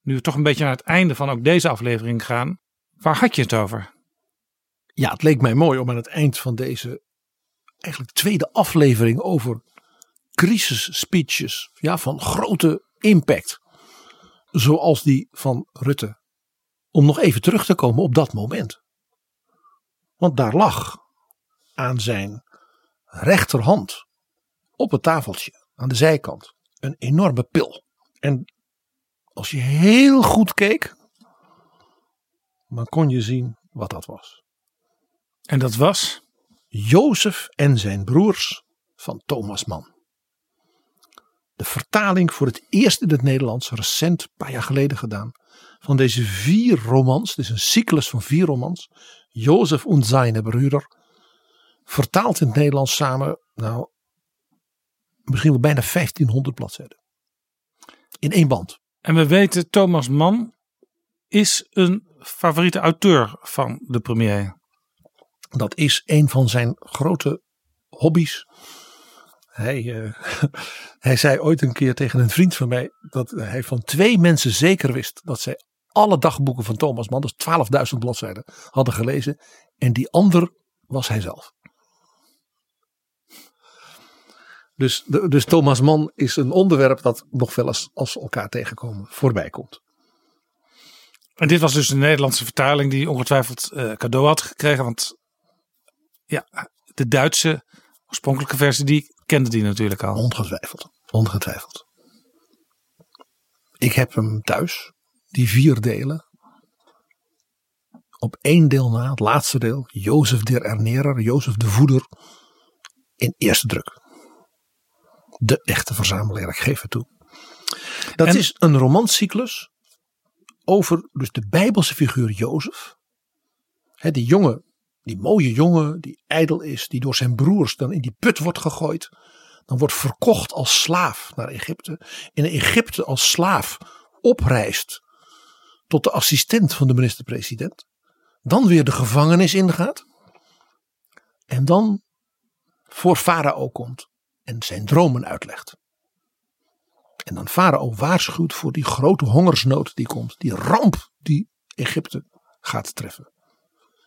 nu we toch een beetje naar het einde van ook deze aflevering gaan. Waar had je het over? Ja, het leek mij mooi om aan het eind van deze eigenlijk tweede aflevering over crisis speeches ja, van grote impact. Zoals die van Rutte. Om nog even terug te komen op dat moment. Want daar lag aan zijn rechterhand op het tafeltje aan de zijkant een enorme pil. En als je heel goed keek, dan kon je zien wat dat was. En dat was? Jozef en zijn broers van Thomas Mann. De vertaling voor het eerst in het Nederlands, recent, een paar jaar geleden gedaan, van deze vier romans. Is een cyclus van vier romans. Jozef en zijn broeder. Vertaald in het Nederlands samen, nou, misschien wel bijna 1500 bladzijden. In één band. En we weten, Thomas Mann is een favoriete auteur van de premier. Dat is een van zijn grote hobby's. Hij, uh, hij zei ooit een keer tegen een vriend van mij dat hij van twee mensen zeker wist dat zij alle dagboeken van Thomas Mann, dus 12.000 bladzijden, hadden gelezen. En die ander was hij zelf. Dus, dus Thomas Mann is een onderwerp dat nog wel eens als we elkaar tegenkomen voorbij komt. En dit was dus de Nederlandse vertaling die ongetwijfeld uh, cadeau had gekregen. Want ja, de Duitse oorspronkelijke versie die kende die natuurlijk al. Ongetwijfeld. Ongetwijfeld. Ik heb hem thuis. Die vier delen. Op één deel na, het laatste deel. Jozef der Ernerer, Jozef de Voeder. In eerste druk. De echte verzamelaar, ik geef het toe. Dat en, is een romancyclus over dus de Bijbelse figuur Jozef. He, die jongen, die mooie jongen, die ijdel is, die door zijn broers dan in die put wordt gegooid. Dan wordt verkocht als slaaf naar Egypte. In Egypte als slaaf opreist tot de assistent van de minister-president. Dan weer de gevangenis ingaat. En dan voor Farao komt en zijn dromen uitlegt. En dan Farao waarschuwt voor die grote hongersnood die komt, die ramp die Egypte gaat treffen.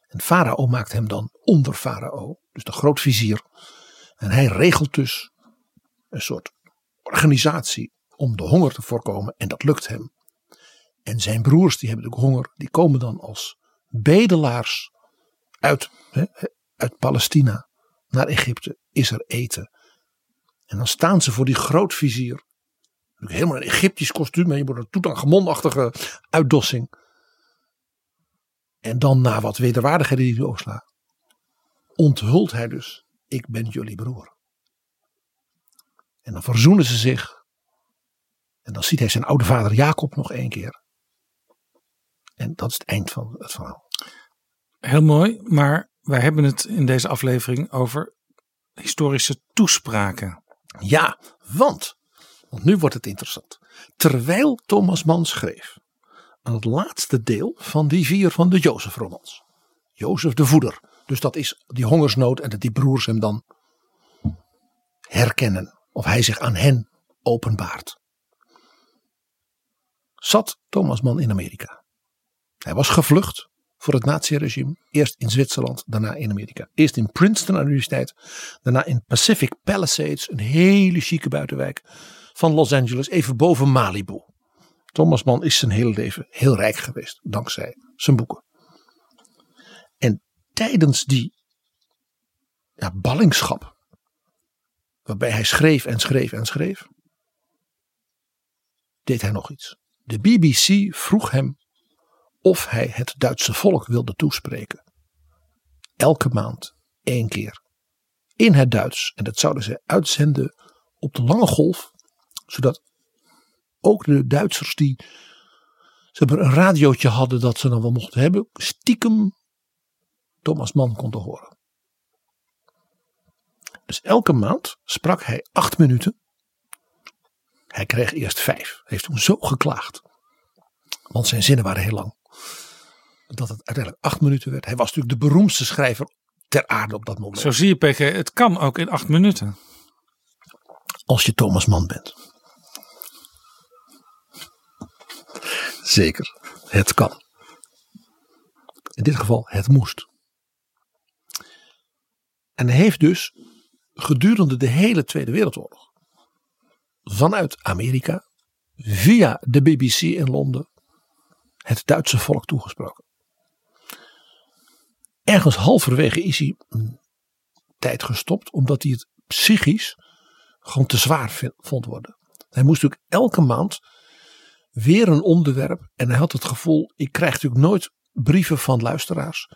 En Farao maakt hem dan onder Farao, dus de grootvizier. En hij regelt dus een soort organisatie om de honger te voorkomen en dat lukt hem. En zijn broers die hebben natuurlijk honger, die komen dan als bedelaars uit, hè, uit Palestina naar Egypte. Is er eten? En dan staan ze voor die grootvizier. Helemaal een Egyptisch kostuum. Je wordt een Toetankhamon-achtige uitdossing. En dan na wat wederwaardigheden die hij oogslaat. Onthult hij dus. Ik ben jullie broer. En dan verzoenen ze zich. En dan ziet hij zijn oude vader Jacob nog één keer. En dat is het eind van het verhaal. Heel mooi. Maar wij hebben het in deze aflevering over historische toespraken. Ja, want, want nu wordt het interessant. Terwijl Thomas Mann schreef aan het laatste deel van die vier van de Jozef-romans. Jozef de Voeder. Dus dat is die hongersnood en dat die broers hem dan herkennen. Of hij zich aan hen openbaart. Zat Thomas Mann in Amerika. Hij was gevlucht voor het naziregime. Eerst in Zwitserland, daarna in Amerika. Eerst in Princeton Universiteit, daarna in Pacific Palisades, een hele chique buitenwijk van Los Angeles, even boven Malibu. Thomas Mann is zijn hele leven heel rijk geweest, dankzij zijn boeken. En tijdens die ja, ballingschap, waarbij hij schreef en schreef en schreef, deed hij nog iets. De BBC vroeg hem of hij het Duitse volk wilde toespreken. Elke maand één keer. In het Duits. En dat zouden ze uitzenden op de lange golf. Zodat ook de Duitsers die ze hebben een radiootje hadden dat ze dan wel mochten hebben. Stiekem Thomas Mann konden horen. Dus elke maand sprak hij acht minuten. Hij kreeg eerst vijf. Hij heeft toen zo geklaagd. Want zijn zinnen waren heel lang. Dat het uiteindelijk acht minuten werd. Hij was natuurlijk de beroemdste schrijver ter aarde op dat moment. Zo zie je, PG, het kan ook in acht minuten. Als je Thomas Mann bent. Zeker, het kan. In dit geval, het moest. En hij heeft dus gedurende de hele Tweede Wereldoorlog vanuit Amerika via de BBC in Londen het Duitse volk toegesproken. Ergens halverwege is hij tijd gestopt omdat hij het psychisch gewoon te zwaar vond worden. Hij moest natuurlijk elke maand weer een onderwerp en hij had het gevoel ik krijg natuurlijk nooit brieven van luisteraars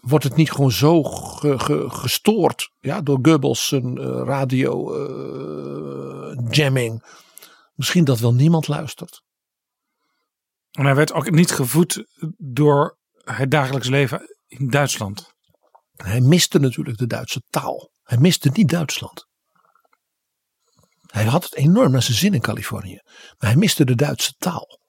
wordt het niet gewoon zo gestoord ja, door Goebbels een uh, radio uh, jamming. Misschien dat wel niemand luistert. En hij werd ook niet gevoed door het dagelijks leven in Duitsland. Hij miste natuurlijk de Duitse taal. Hij miste niet Duitsland. Hij had het enorm naar zijn zin in Californië. Maar hij miste de Duitse taal.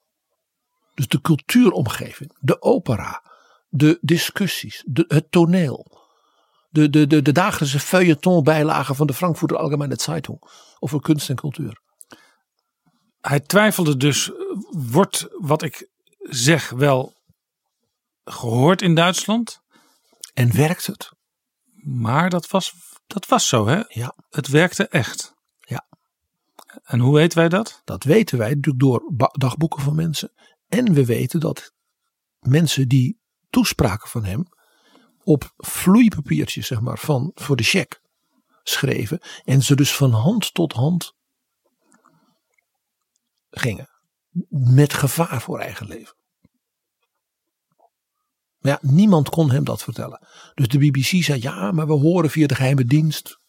Dus de cultuuromgeving, de opera, de discussies, de, het toneel. De, de, de, de dagelijkse feuilleton bijlagen van de Frankfurter Allgemeine Zeitung over kunst en cultuur. Hij twijfelde dus, wordt wat ik zeg wel gehoord in Duitsland? En werkt het? Maar dat was, dat was zo hè? Ja. Het werkte echt. Ja. En hoe weten wij dat? Dat weten wij natuurlijk door dagboeken van mensen. En we weten dat mensen die toespraken van hem op vloeipapiertjes, zeg maar, van, voor de check schreven. En ze dus van hand tot hand gingen. Met gevaar voor eigen leven. Maar ja, niemand kon hem dat vertellen. Dus de BBC zei ja, maar we horen via de geheime dienst.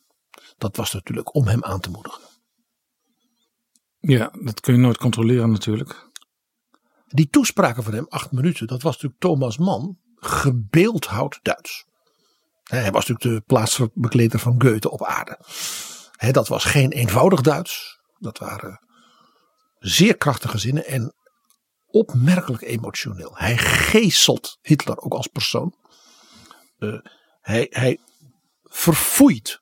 Dat was natuurlijk om hem aan te moedigen. Ja, dat kun je nooit controleren natuurlijk. Die toespraken van hem, acht minuten, dat was natuurlijk Thomas Mann, gebeeldhouwd Duits. Hij was natuurlijk de plaatsbekleder van Goethe op aarde. Dat was geen eenvoudig Duits. Dat waren zeer krachtige zinnen en opmerkelijk emotioneel. Hij geestelt Hitler ook als persoon. Uh, hij, hij verfoeit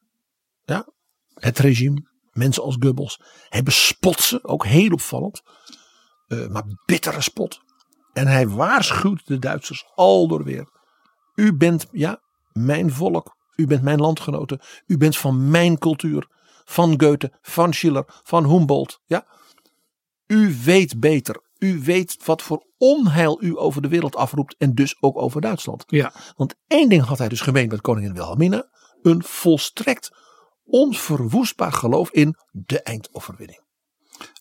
ja, het regime, mensen als Goebbels. Hij bespot ze, ook heel opvallend. Uh, maar bittere spot. En hij waarschuwt de Duitsers al door weer. U bent, ja, mijn volk. U bent mijn landgenoten. U bent van mijn cultuur. Van Goethe, van Schiller, van Humboldt. Ja. U weet beter. U weet wat voor onheil u over de wereld afroept. En dus ook over Duitsland. Ja. Want één ding had hij dus gemeen met koningin Wilhelmina. Een volstrekt onverwoestbaar geloof in de eindoverwinning.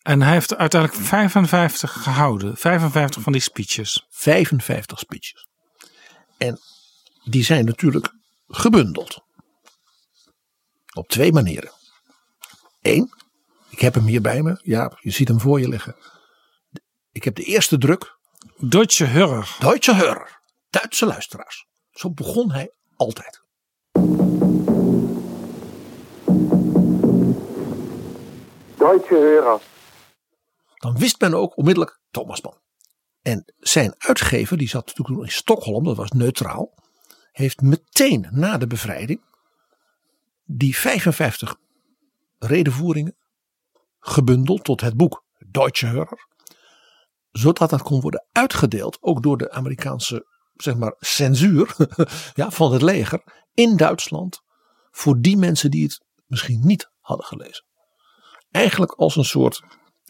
En hij heeft uiteindelijk 55 gehouden. 55 van die speeches. 55 speeches. En die zijn natuurlijk gebundeld. Op twee manieren. Eén, ik heb hem hier bij me. Ja, je ziet hem voor je liggen. Ik heb de eerste druk. Deutsche Hörer. Deutsche Hörer. Duitse luisteraars. Zo begon hij altijd. Deutsche Hörer. Dan wist men ook onmiddellijk Thomas Mann. En zijn uitgever, die zat natuurlijk in Stockholm, dat was neutraal, heeft meteen na de bevrijding die 55 redenvoeringen gebundeld tot het boek Deutsche Hörer. Zodat dat kon worden uitgedeeld, ook door de Amerikaanse zeg maar, censuur ja, van het leger in Duitsland. Voor die mensen die het misschien niet hadden gelezen. Eigenlijk als een soort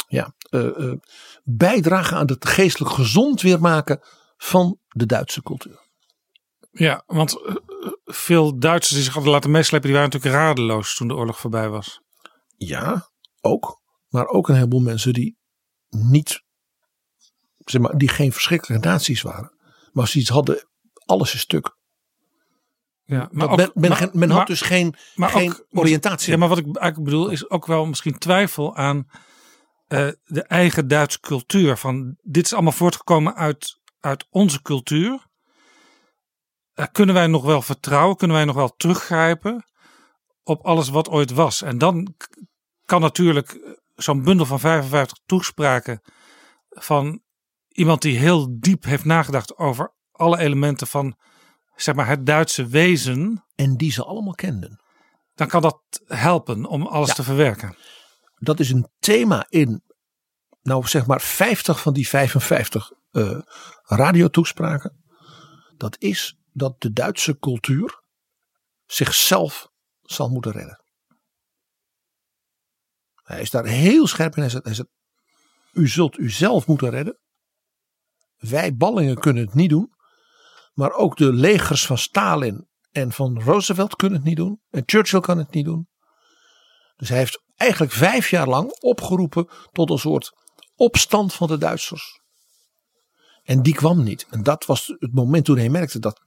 ja, uh, uh, bijdrage aan het geestelijk gezond weer maken van de Duitse cultuur. Ja, want uh, veel Duitsers die zich hadden laten meeslepen, die waren natuurlijk radeloos toen de oorlog voorbij was. Ja, ook. Maar ook een heleboel mensen die niet, zeg maar, die geen verschrikkelijke naties waren. Maar ze iets hadden, alles is stuk. Ja, maar men, ook, men, maar, men maar, had dus geen, geen ook, oriëntatie. Ja, maar wat ik eigenlijk bedoel is ook wel misschien twijfel aan uh, de eigen Duitse cultuur. Van dit is allemaal voortgekomen uit, uit onze cultuur. Uh, kunnen wij nog wel vertrouwen? Kunnen wij nog wel teruggrijpen op alles wat ooit was? En dan kan natuurlijk eh, zo'n bundel van 55 toespraken van iemand die heel diep heeft nagedacht over alle elementen van zeg maar het Duitse wezen. En die ze allemaal kenden. Dan kan dat helpen om alles ja. te verwerken. Dat is een thema in, nou zeg maar 50 van die 55 uh, radiotoespraken. Dat is dat de Duitse cultuur zichzelf zal moeten redden. Hij is daar heel scherp in. Hij zegt, hij zegt u zult uzelf moeten redden. Wij ballingen kunnen het niet doen. Maar ook de legers van Stalin en van Roosevelt kunnen het niet doen. En Churchill kan het niet doen. Dus hij heeft eigenlijk vijf jaar lang opgeroepen tot een soort opstand van de Duitsers. En die kwam niet. En dat was het moment toen hij merkte dat,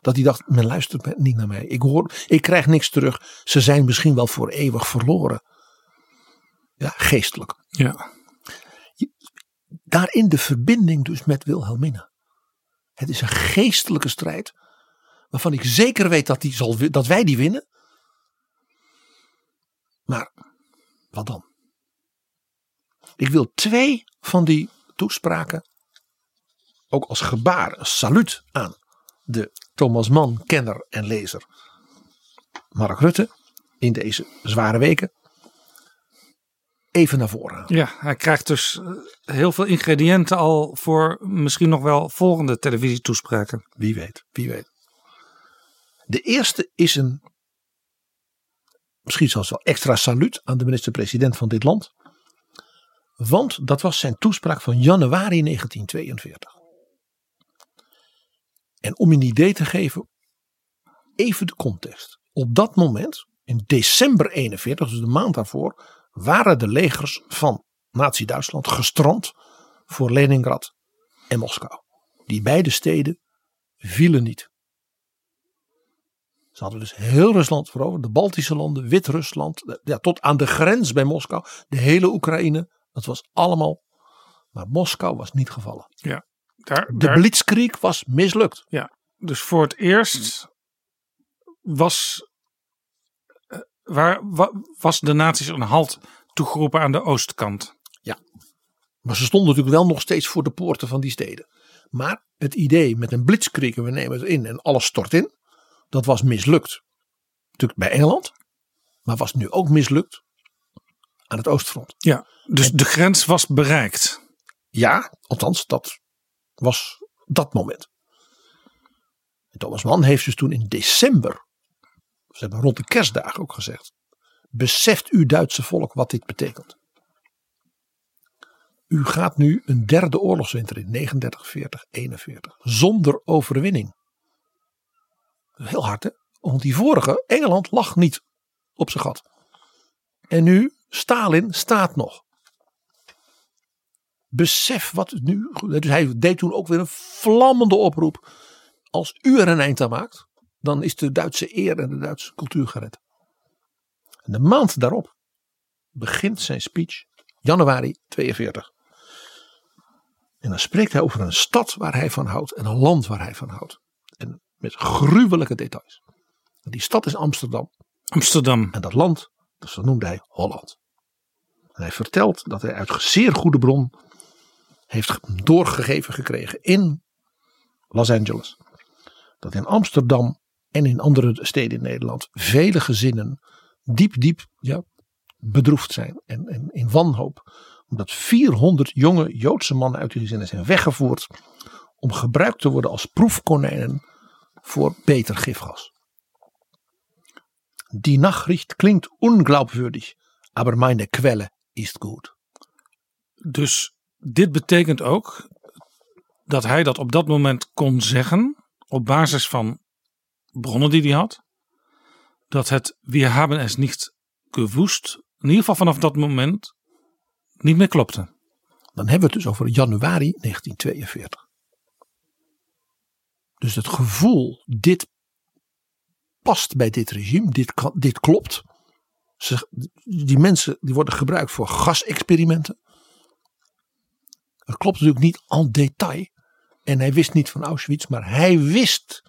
dat hij dacht, men luistert niet naar mij. Ik, hoor, ik krijg niks terug. Ze zijn misschien wel voor eeuwig verloren. Ja, geestelijk. Ja. Daarin de verbinding dus met Wilhelmina. Het is een geestelijke strijd. Waarvan ik zeker weet dat, die zal, dat wij die winnen. Maar wat dan? Ik wil twee van die toespraken. Ook als gebaar, een saluut aan de Thomas Mann kenner en lezer. Mark Rutte. In deze zware weken. Even naar voren. Ja, hij krijgt dus heel veel ingrediënten al voor misschien nog wel volgende televisietoespraken. Wie weet, wie weet. De eerste is een, misschien zelfs wel extra saluut aan de minister-president van dit land. Want dat was zijn toespraak van januari 1942. En om een idee te geven, even de context. Op dat moment, in december 41, dus de maand daarvoor, waren de legers van Nazi-Duitsland gestrand voor Leningrad en Moskou. Die beide steden vielen niet. Ze hadden dus heel Rusland veroverd, de Baltische landen, Wit-Rusland, ja, tot aan de grens bij Moskou, de hele Oekraïne. Dat was allemaal, maar Moskou was niet gevallen. Ja, daar, de daar, Blitzkrieg was mislukt. Ja, dus voor het eerst was, waar, wa, was de nazi's een halt toegeroepen aan de oostkant. Ja, maar ze stonden natuurlijk wel nog steeds voor de poorten van die steden. Maar het idee met een blitzkrieg en we nemen het in en alles stort in. Dat was mislukt. Natuurlijk bij Engeland. Maar was nu ook mislukt aan het oostfront. Ja, dus en, de grens was bereikt. Ja, althans dat was dat moment. En Thomas Mann heeft dus toen in december, ze hebben rond de kerstdagen ook gezegd. Beseft u Duitse volk wat dit betekent? U gaat nu een derde oorlogswinter in 39, 40, 41 zonder overwinning. Heel hard hè? Want die vorige, Engeland, lag niet op zijn gat. En nu, Stalin staat nog. Besef wat nu. Dus hij deed toen ook weer een vlammende oproep. Als u er een eind aan maakt, dan is de Duitse eer en de Duitse cultuur gered. En de maand daarop begint zijn speech, januari 42. En dan spreekt hij over een stad waar hij van houdt en een land waar hij van houdt. En met gruwelijke details. En die stad is Amsterdam. Amsterdam. En dat land, dus dat noemde hij Holland. En hij vertelt dat hij uit zeer goede bron heeft doorgegeven gekregen in Los Angeles. Dat in Amsterdam en in andere steden in Nederland vele gezinnen diep, diep ja, bedroefd zijn en, in wanhoop. Omdat 400 jonge Joodse mannen uit die gezinnen zijn weggevoerd. Om gebruikt te worden als proefkonijnen voor beter gifgas. Die Nachricht klinkt unglaubwürdig, aber meine Quelle ist gut. Dus dit betekent ook dat hij dat op dat moment kon zeggen op basis van bronnen die hij had. Dat het wir haben es nicht gewusst, in ieder geval vanaf dat moment, niet meer klopte. Dan hebben we het dus over januari 1942. Dus het gevoel, dit past bij dit regime, dit, kan, dit klopt. Ze, die mensen die worden gebruikt voor gasexperimenten. Dat klopt natuurlijk niet en detail. En hij wist niet van Auschwitz, maar hij wist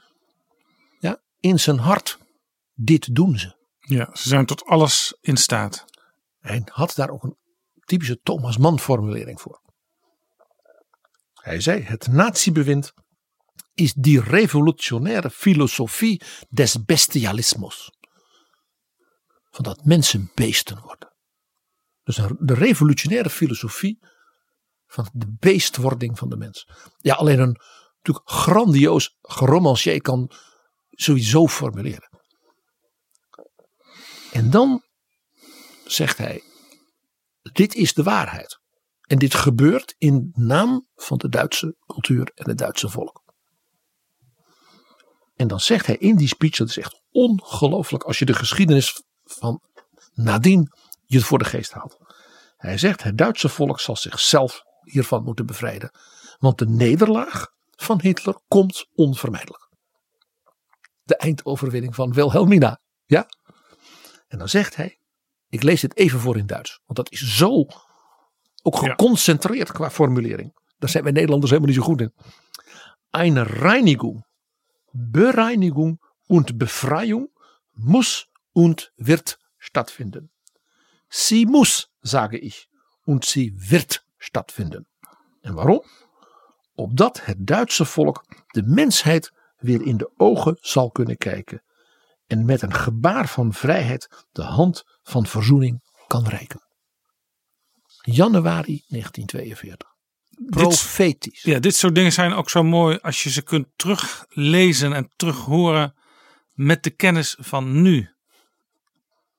in zijn hart, dit doen ze. Ja, ze zijn tot alles in staat. Hij had daar ook een typische Thomas Mann formulering voor. Hij zei, het natiebewind is die revolutionaire filosofie des bestialismus. Van dat mensen beesten worden. Dus de revolutionaire filosofie van de beestwording van de mens. Ja, alleen een natuurlijk grandioos geromancier kan sowieso formuleren. En dan zegt hij, dit is de waarheid. En dit gebeurt in naam van de Duitse cultuur en het Duitse volk. En dan zegt hij in die speech, dat is echt ongelooflijk als je de geschiedenis van nadien je voor de geest haalt. Hij zegt het Duitse volk zal zichzelf hiervan moeten bevrijden. Want de nederlaag van Hitler komt onvermijdelijk. De eindoverwinning van Wilhelmina. Ja? En dan zegt hij, ik lees dit even voor in Duits. Want dat is zo ook geconcentreerd qua formulering. Daar zijn wij Nederlanders helemaal niet zo goed in. Eine Reinigung, Bereinigung und Befreiung muss und wird stattfinden. Sie muss, sage ich, und sie wird stattvinden. En waarom? Opdat het Duitse volk de mensheid weer in de ogen zal kunnen kijken en met een gebaar van vrijheid de hand van verzoening kan reiken. Januari 1942. Profetisch. Dit, ja, dit soort dingen zijn ook zo mooi als je ze kunt teruglezen en terughoren met de kennis van nu.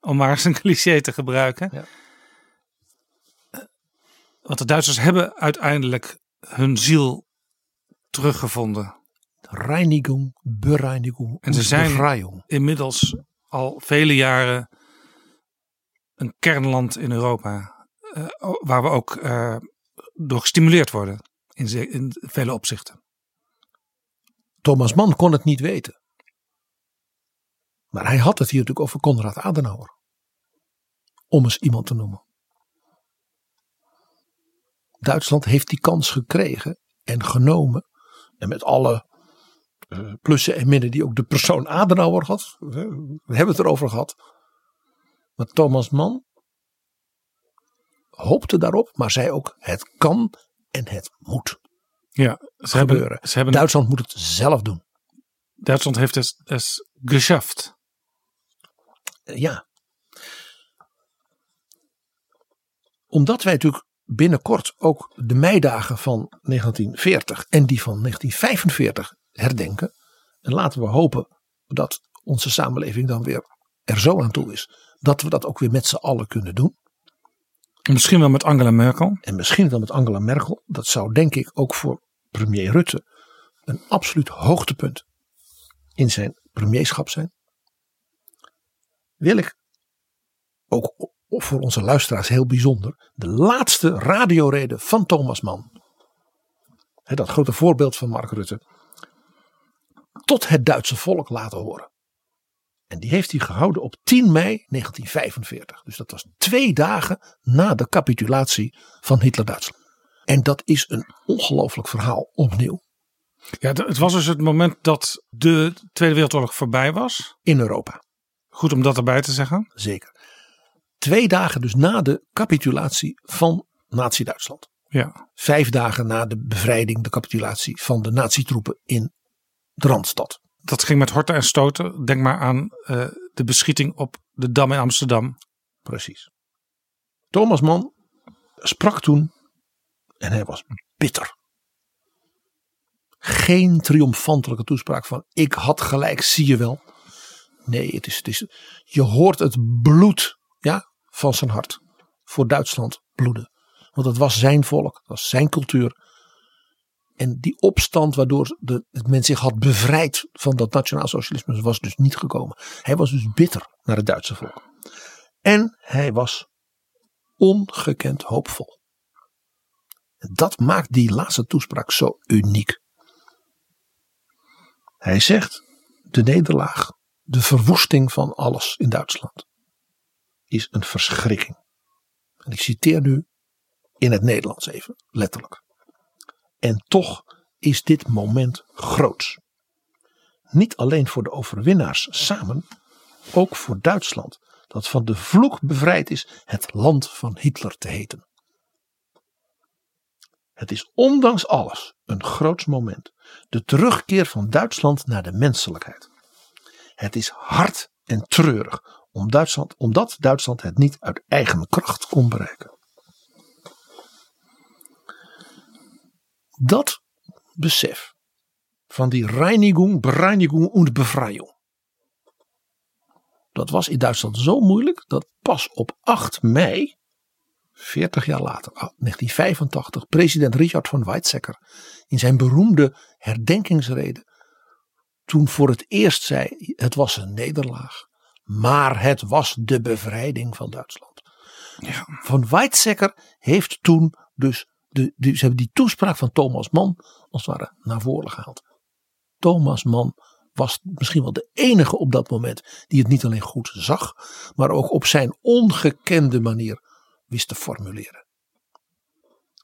Om maar eens een cliché te gebruiken. Ja. Want de Duitsers hebben uiteindelijk hun ziel teruggevonden. Reinigung, bereinigung en ze zijn inmiddels al vele jaren een kernland in Europa. Uh, waar we ook uh, door gestimuleerd worden in, in vele opzichten. Thomas Mann kon het niet weten. Maar hij had het hier natuurlijk over Konrad Adenauer. Om eens iemand te noemen. Duitsland heeft die kans gekregen en genomen. En met alle uh, plussen en minnen die ook de persoon Adenauer had. We hebben het erover gehad. Maar Thomas Mann hoopte daarop, maar zei ook: het kan en het moet. Ja, ze gebeuren. Hebben, ze hebben, Duitsland moet het zelf doen. Duitsland heeft het, het geschafft. Ja. Omdat wij natuurlijk binnenkort ook de meidagen van 1940 en die van 1945 herdenken. En laten we hopen dat onze samenleving dan weer er zo aan toe is dat we dat ook weer met z'n allen kunnen doen. Misschien wel met Angela Merkel. En misschien wel met Angela Merkel. Dat zou denk ik ook voor premier Rutte een absoluut hoogtepunt in zijn premierschap zijn. Wil ik ook voor onze luisteraars heel bijzonder, de laatste radiorede van Thomas Mann. dat grote voorbeeld van Mark Rutte. Tot het Duitse volk laten horen. En die heeft hij gehouden op 10 mei 1945. Dus dat was twee dagen na de capitulatie van Hitler-Duitsland. En dat is een ongelooflijk verhaal opnieuw. Ja, het was dus het moment dat de Tweede Wereldoorlog voorbij was. In Europa. Goed om dat erbij te zeggen. Zeker. Twee dagen dus na de capitulatie van Nazi-Duitsland. Ja. Vijf dagen na de bevrijding, de capitulatie van de nazi-troepen in de Randstad. Dat ging met horten en stoten. Denk maar aan uh, de beschieting op de Dam in Amsterdam. Precies. Thomas Mann sprak toen en hij was bitter. Geen triomfantelijke toespraak van ik had gelijk, zie je wel. Nee, het is, het is, je hoort het bloed ja, van zijn hart voor Duitsland bloeden. Want het was zijn volk, het was zijn cultuur. En die opstand waardoor de, het men zich had bevrijd van dat nationaalsocialisme was dus niet gekomen. Hij was dus bitter naar het Duitse volk. En hij was ongekend hoopvol. En dat maakt die laatste toespraak zo uniek. Hij zegt: de nederlaag, de verwoesting van alles in Duitsland, is een verschrikking. En ik citeer nu in het Nederlands even, letterlijk. En toch is dit moment groots. Niet alleen voor de overwinnaars samen, ook voor Duitsland, dat van de vloek bevrijd is het land van Hitler te heten. Het is ondanks alles een groots moment. De terugkeer van Duitsland naar de menselijkheid. Het is hard en treurig om Duitsland, omdat Duitsland het niet uit eigen kracht kon bereiken. Dat besef van die Reinigung, Bereinigung und Befreiung. Dat was in Duitsland zo moeilijk dat pas op 8 mei, 40 jaar later, 1985, ah, president Richard von Weizsäcker in zijn beroemde herdenkingsrede toen voor het eerst zei: het was een nederlaag, maar het was de bevrijding van Duitsland. Ja. Van Weizsäcker heeft toen dus de, de, ze hebben die toespraak van Thomas Mann als het ware naar voren gehaald. Thomas Mann was misschien wel de enige op dat moment die het niet alleen goed zag, maar ook op zijn ongekende manier wist te formuleren.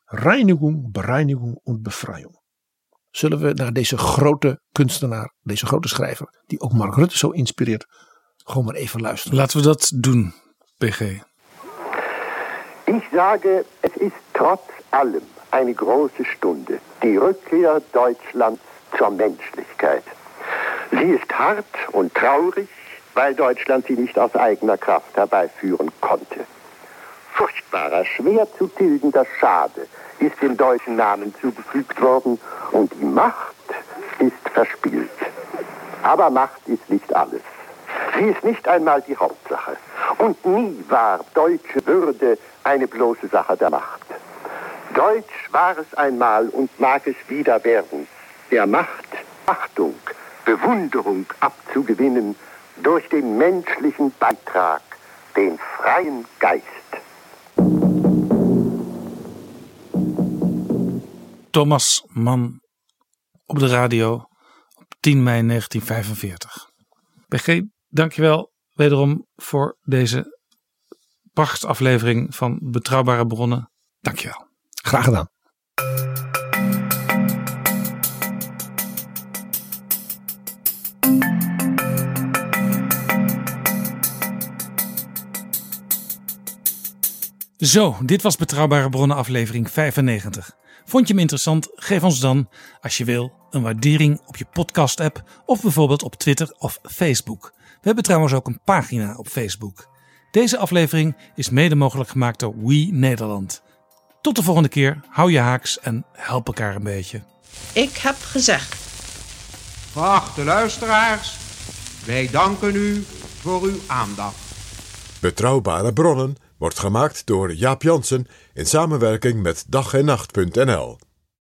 Reinigung, Bereinigung und Befreiung. Zullen we naar deze grote kunstenaar, deze grote schrijver, die ook Mark Rutte zo inspireert, gewoon maar even luisteren. Laten we dat doen, PG. Ik sage, het is trotz allem eine große Stunde. Die Rückkehr Deutschlands zur Menschlichkeit. Sie ist hart und traurig, weil Deutschland sie nicht aus eigener Kraft herbeiführen konnte. Furchtbarer, schwer zu tilgender Schade ist dem deutschen Namen zugefügt worden und die Macht ist verspielt. Aber Macht ist nicht alles. Sie ist nicht einmal die Hauptsache. Und nie war deutsche Würde eine bloße Sache der Macht. Deutsch war es einmal und mag es wieder werden, der Macht Achtung, Bewunderung abzugewinnen durch den menschlichen Beitrag, den freien Geist. Thomas Mann op de radio op 10 mei 1945. BG, dankjewel wederom voor deze prachtaflevering van Betrouwbare Bronnen. Dankjewel. Graag gedaan. Zo, dit was Betrouwbare Bronnen aflevering 95. Vond je hem interessant? Geef ons dan, als je wil, een waardering op je podcast app of bijvoorbeeld op Twitter of Facebook. We hebben trouwens ook een pagina op Facebook. Deze aflevering is mede mogelijk gemaakt door We Nederland. Tot de volgende keer, hou je haaks en help elkaar een beetje. Ik heb gezegd. Geachte luisteraars, wij danken u voor uw aandacht. Betrouwbare bronnen wordt gemaakt door Jaap Jansen in samenwerking met dag en nacht.nl.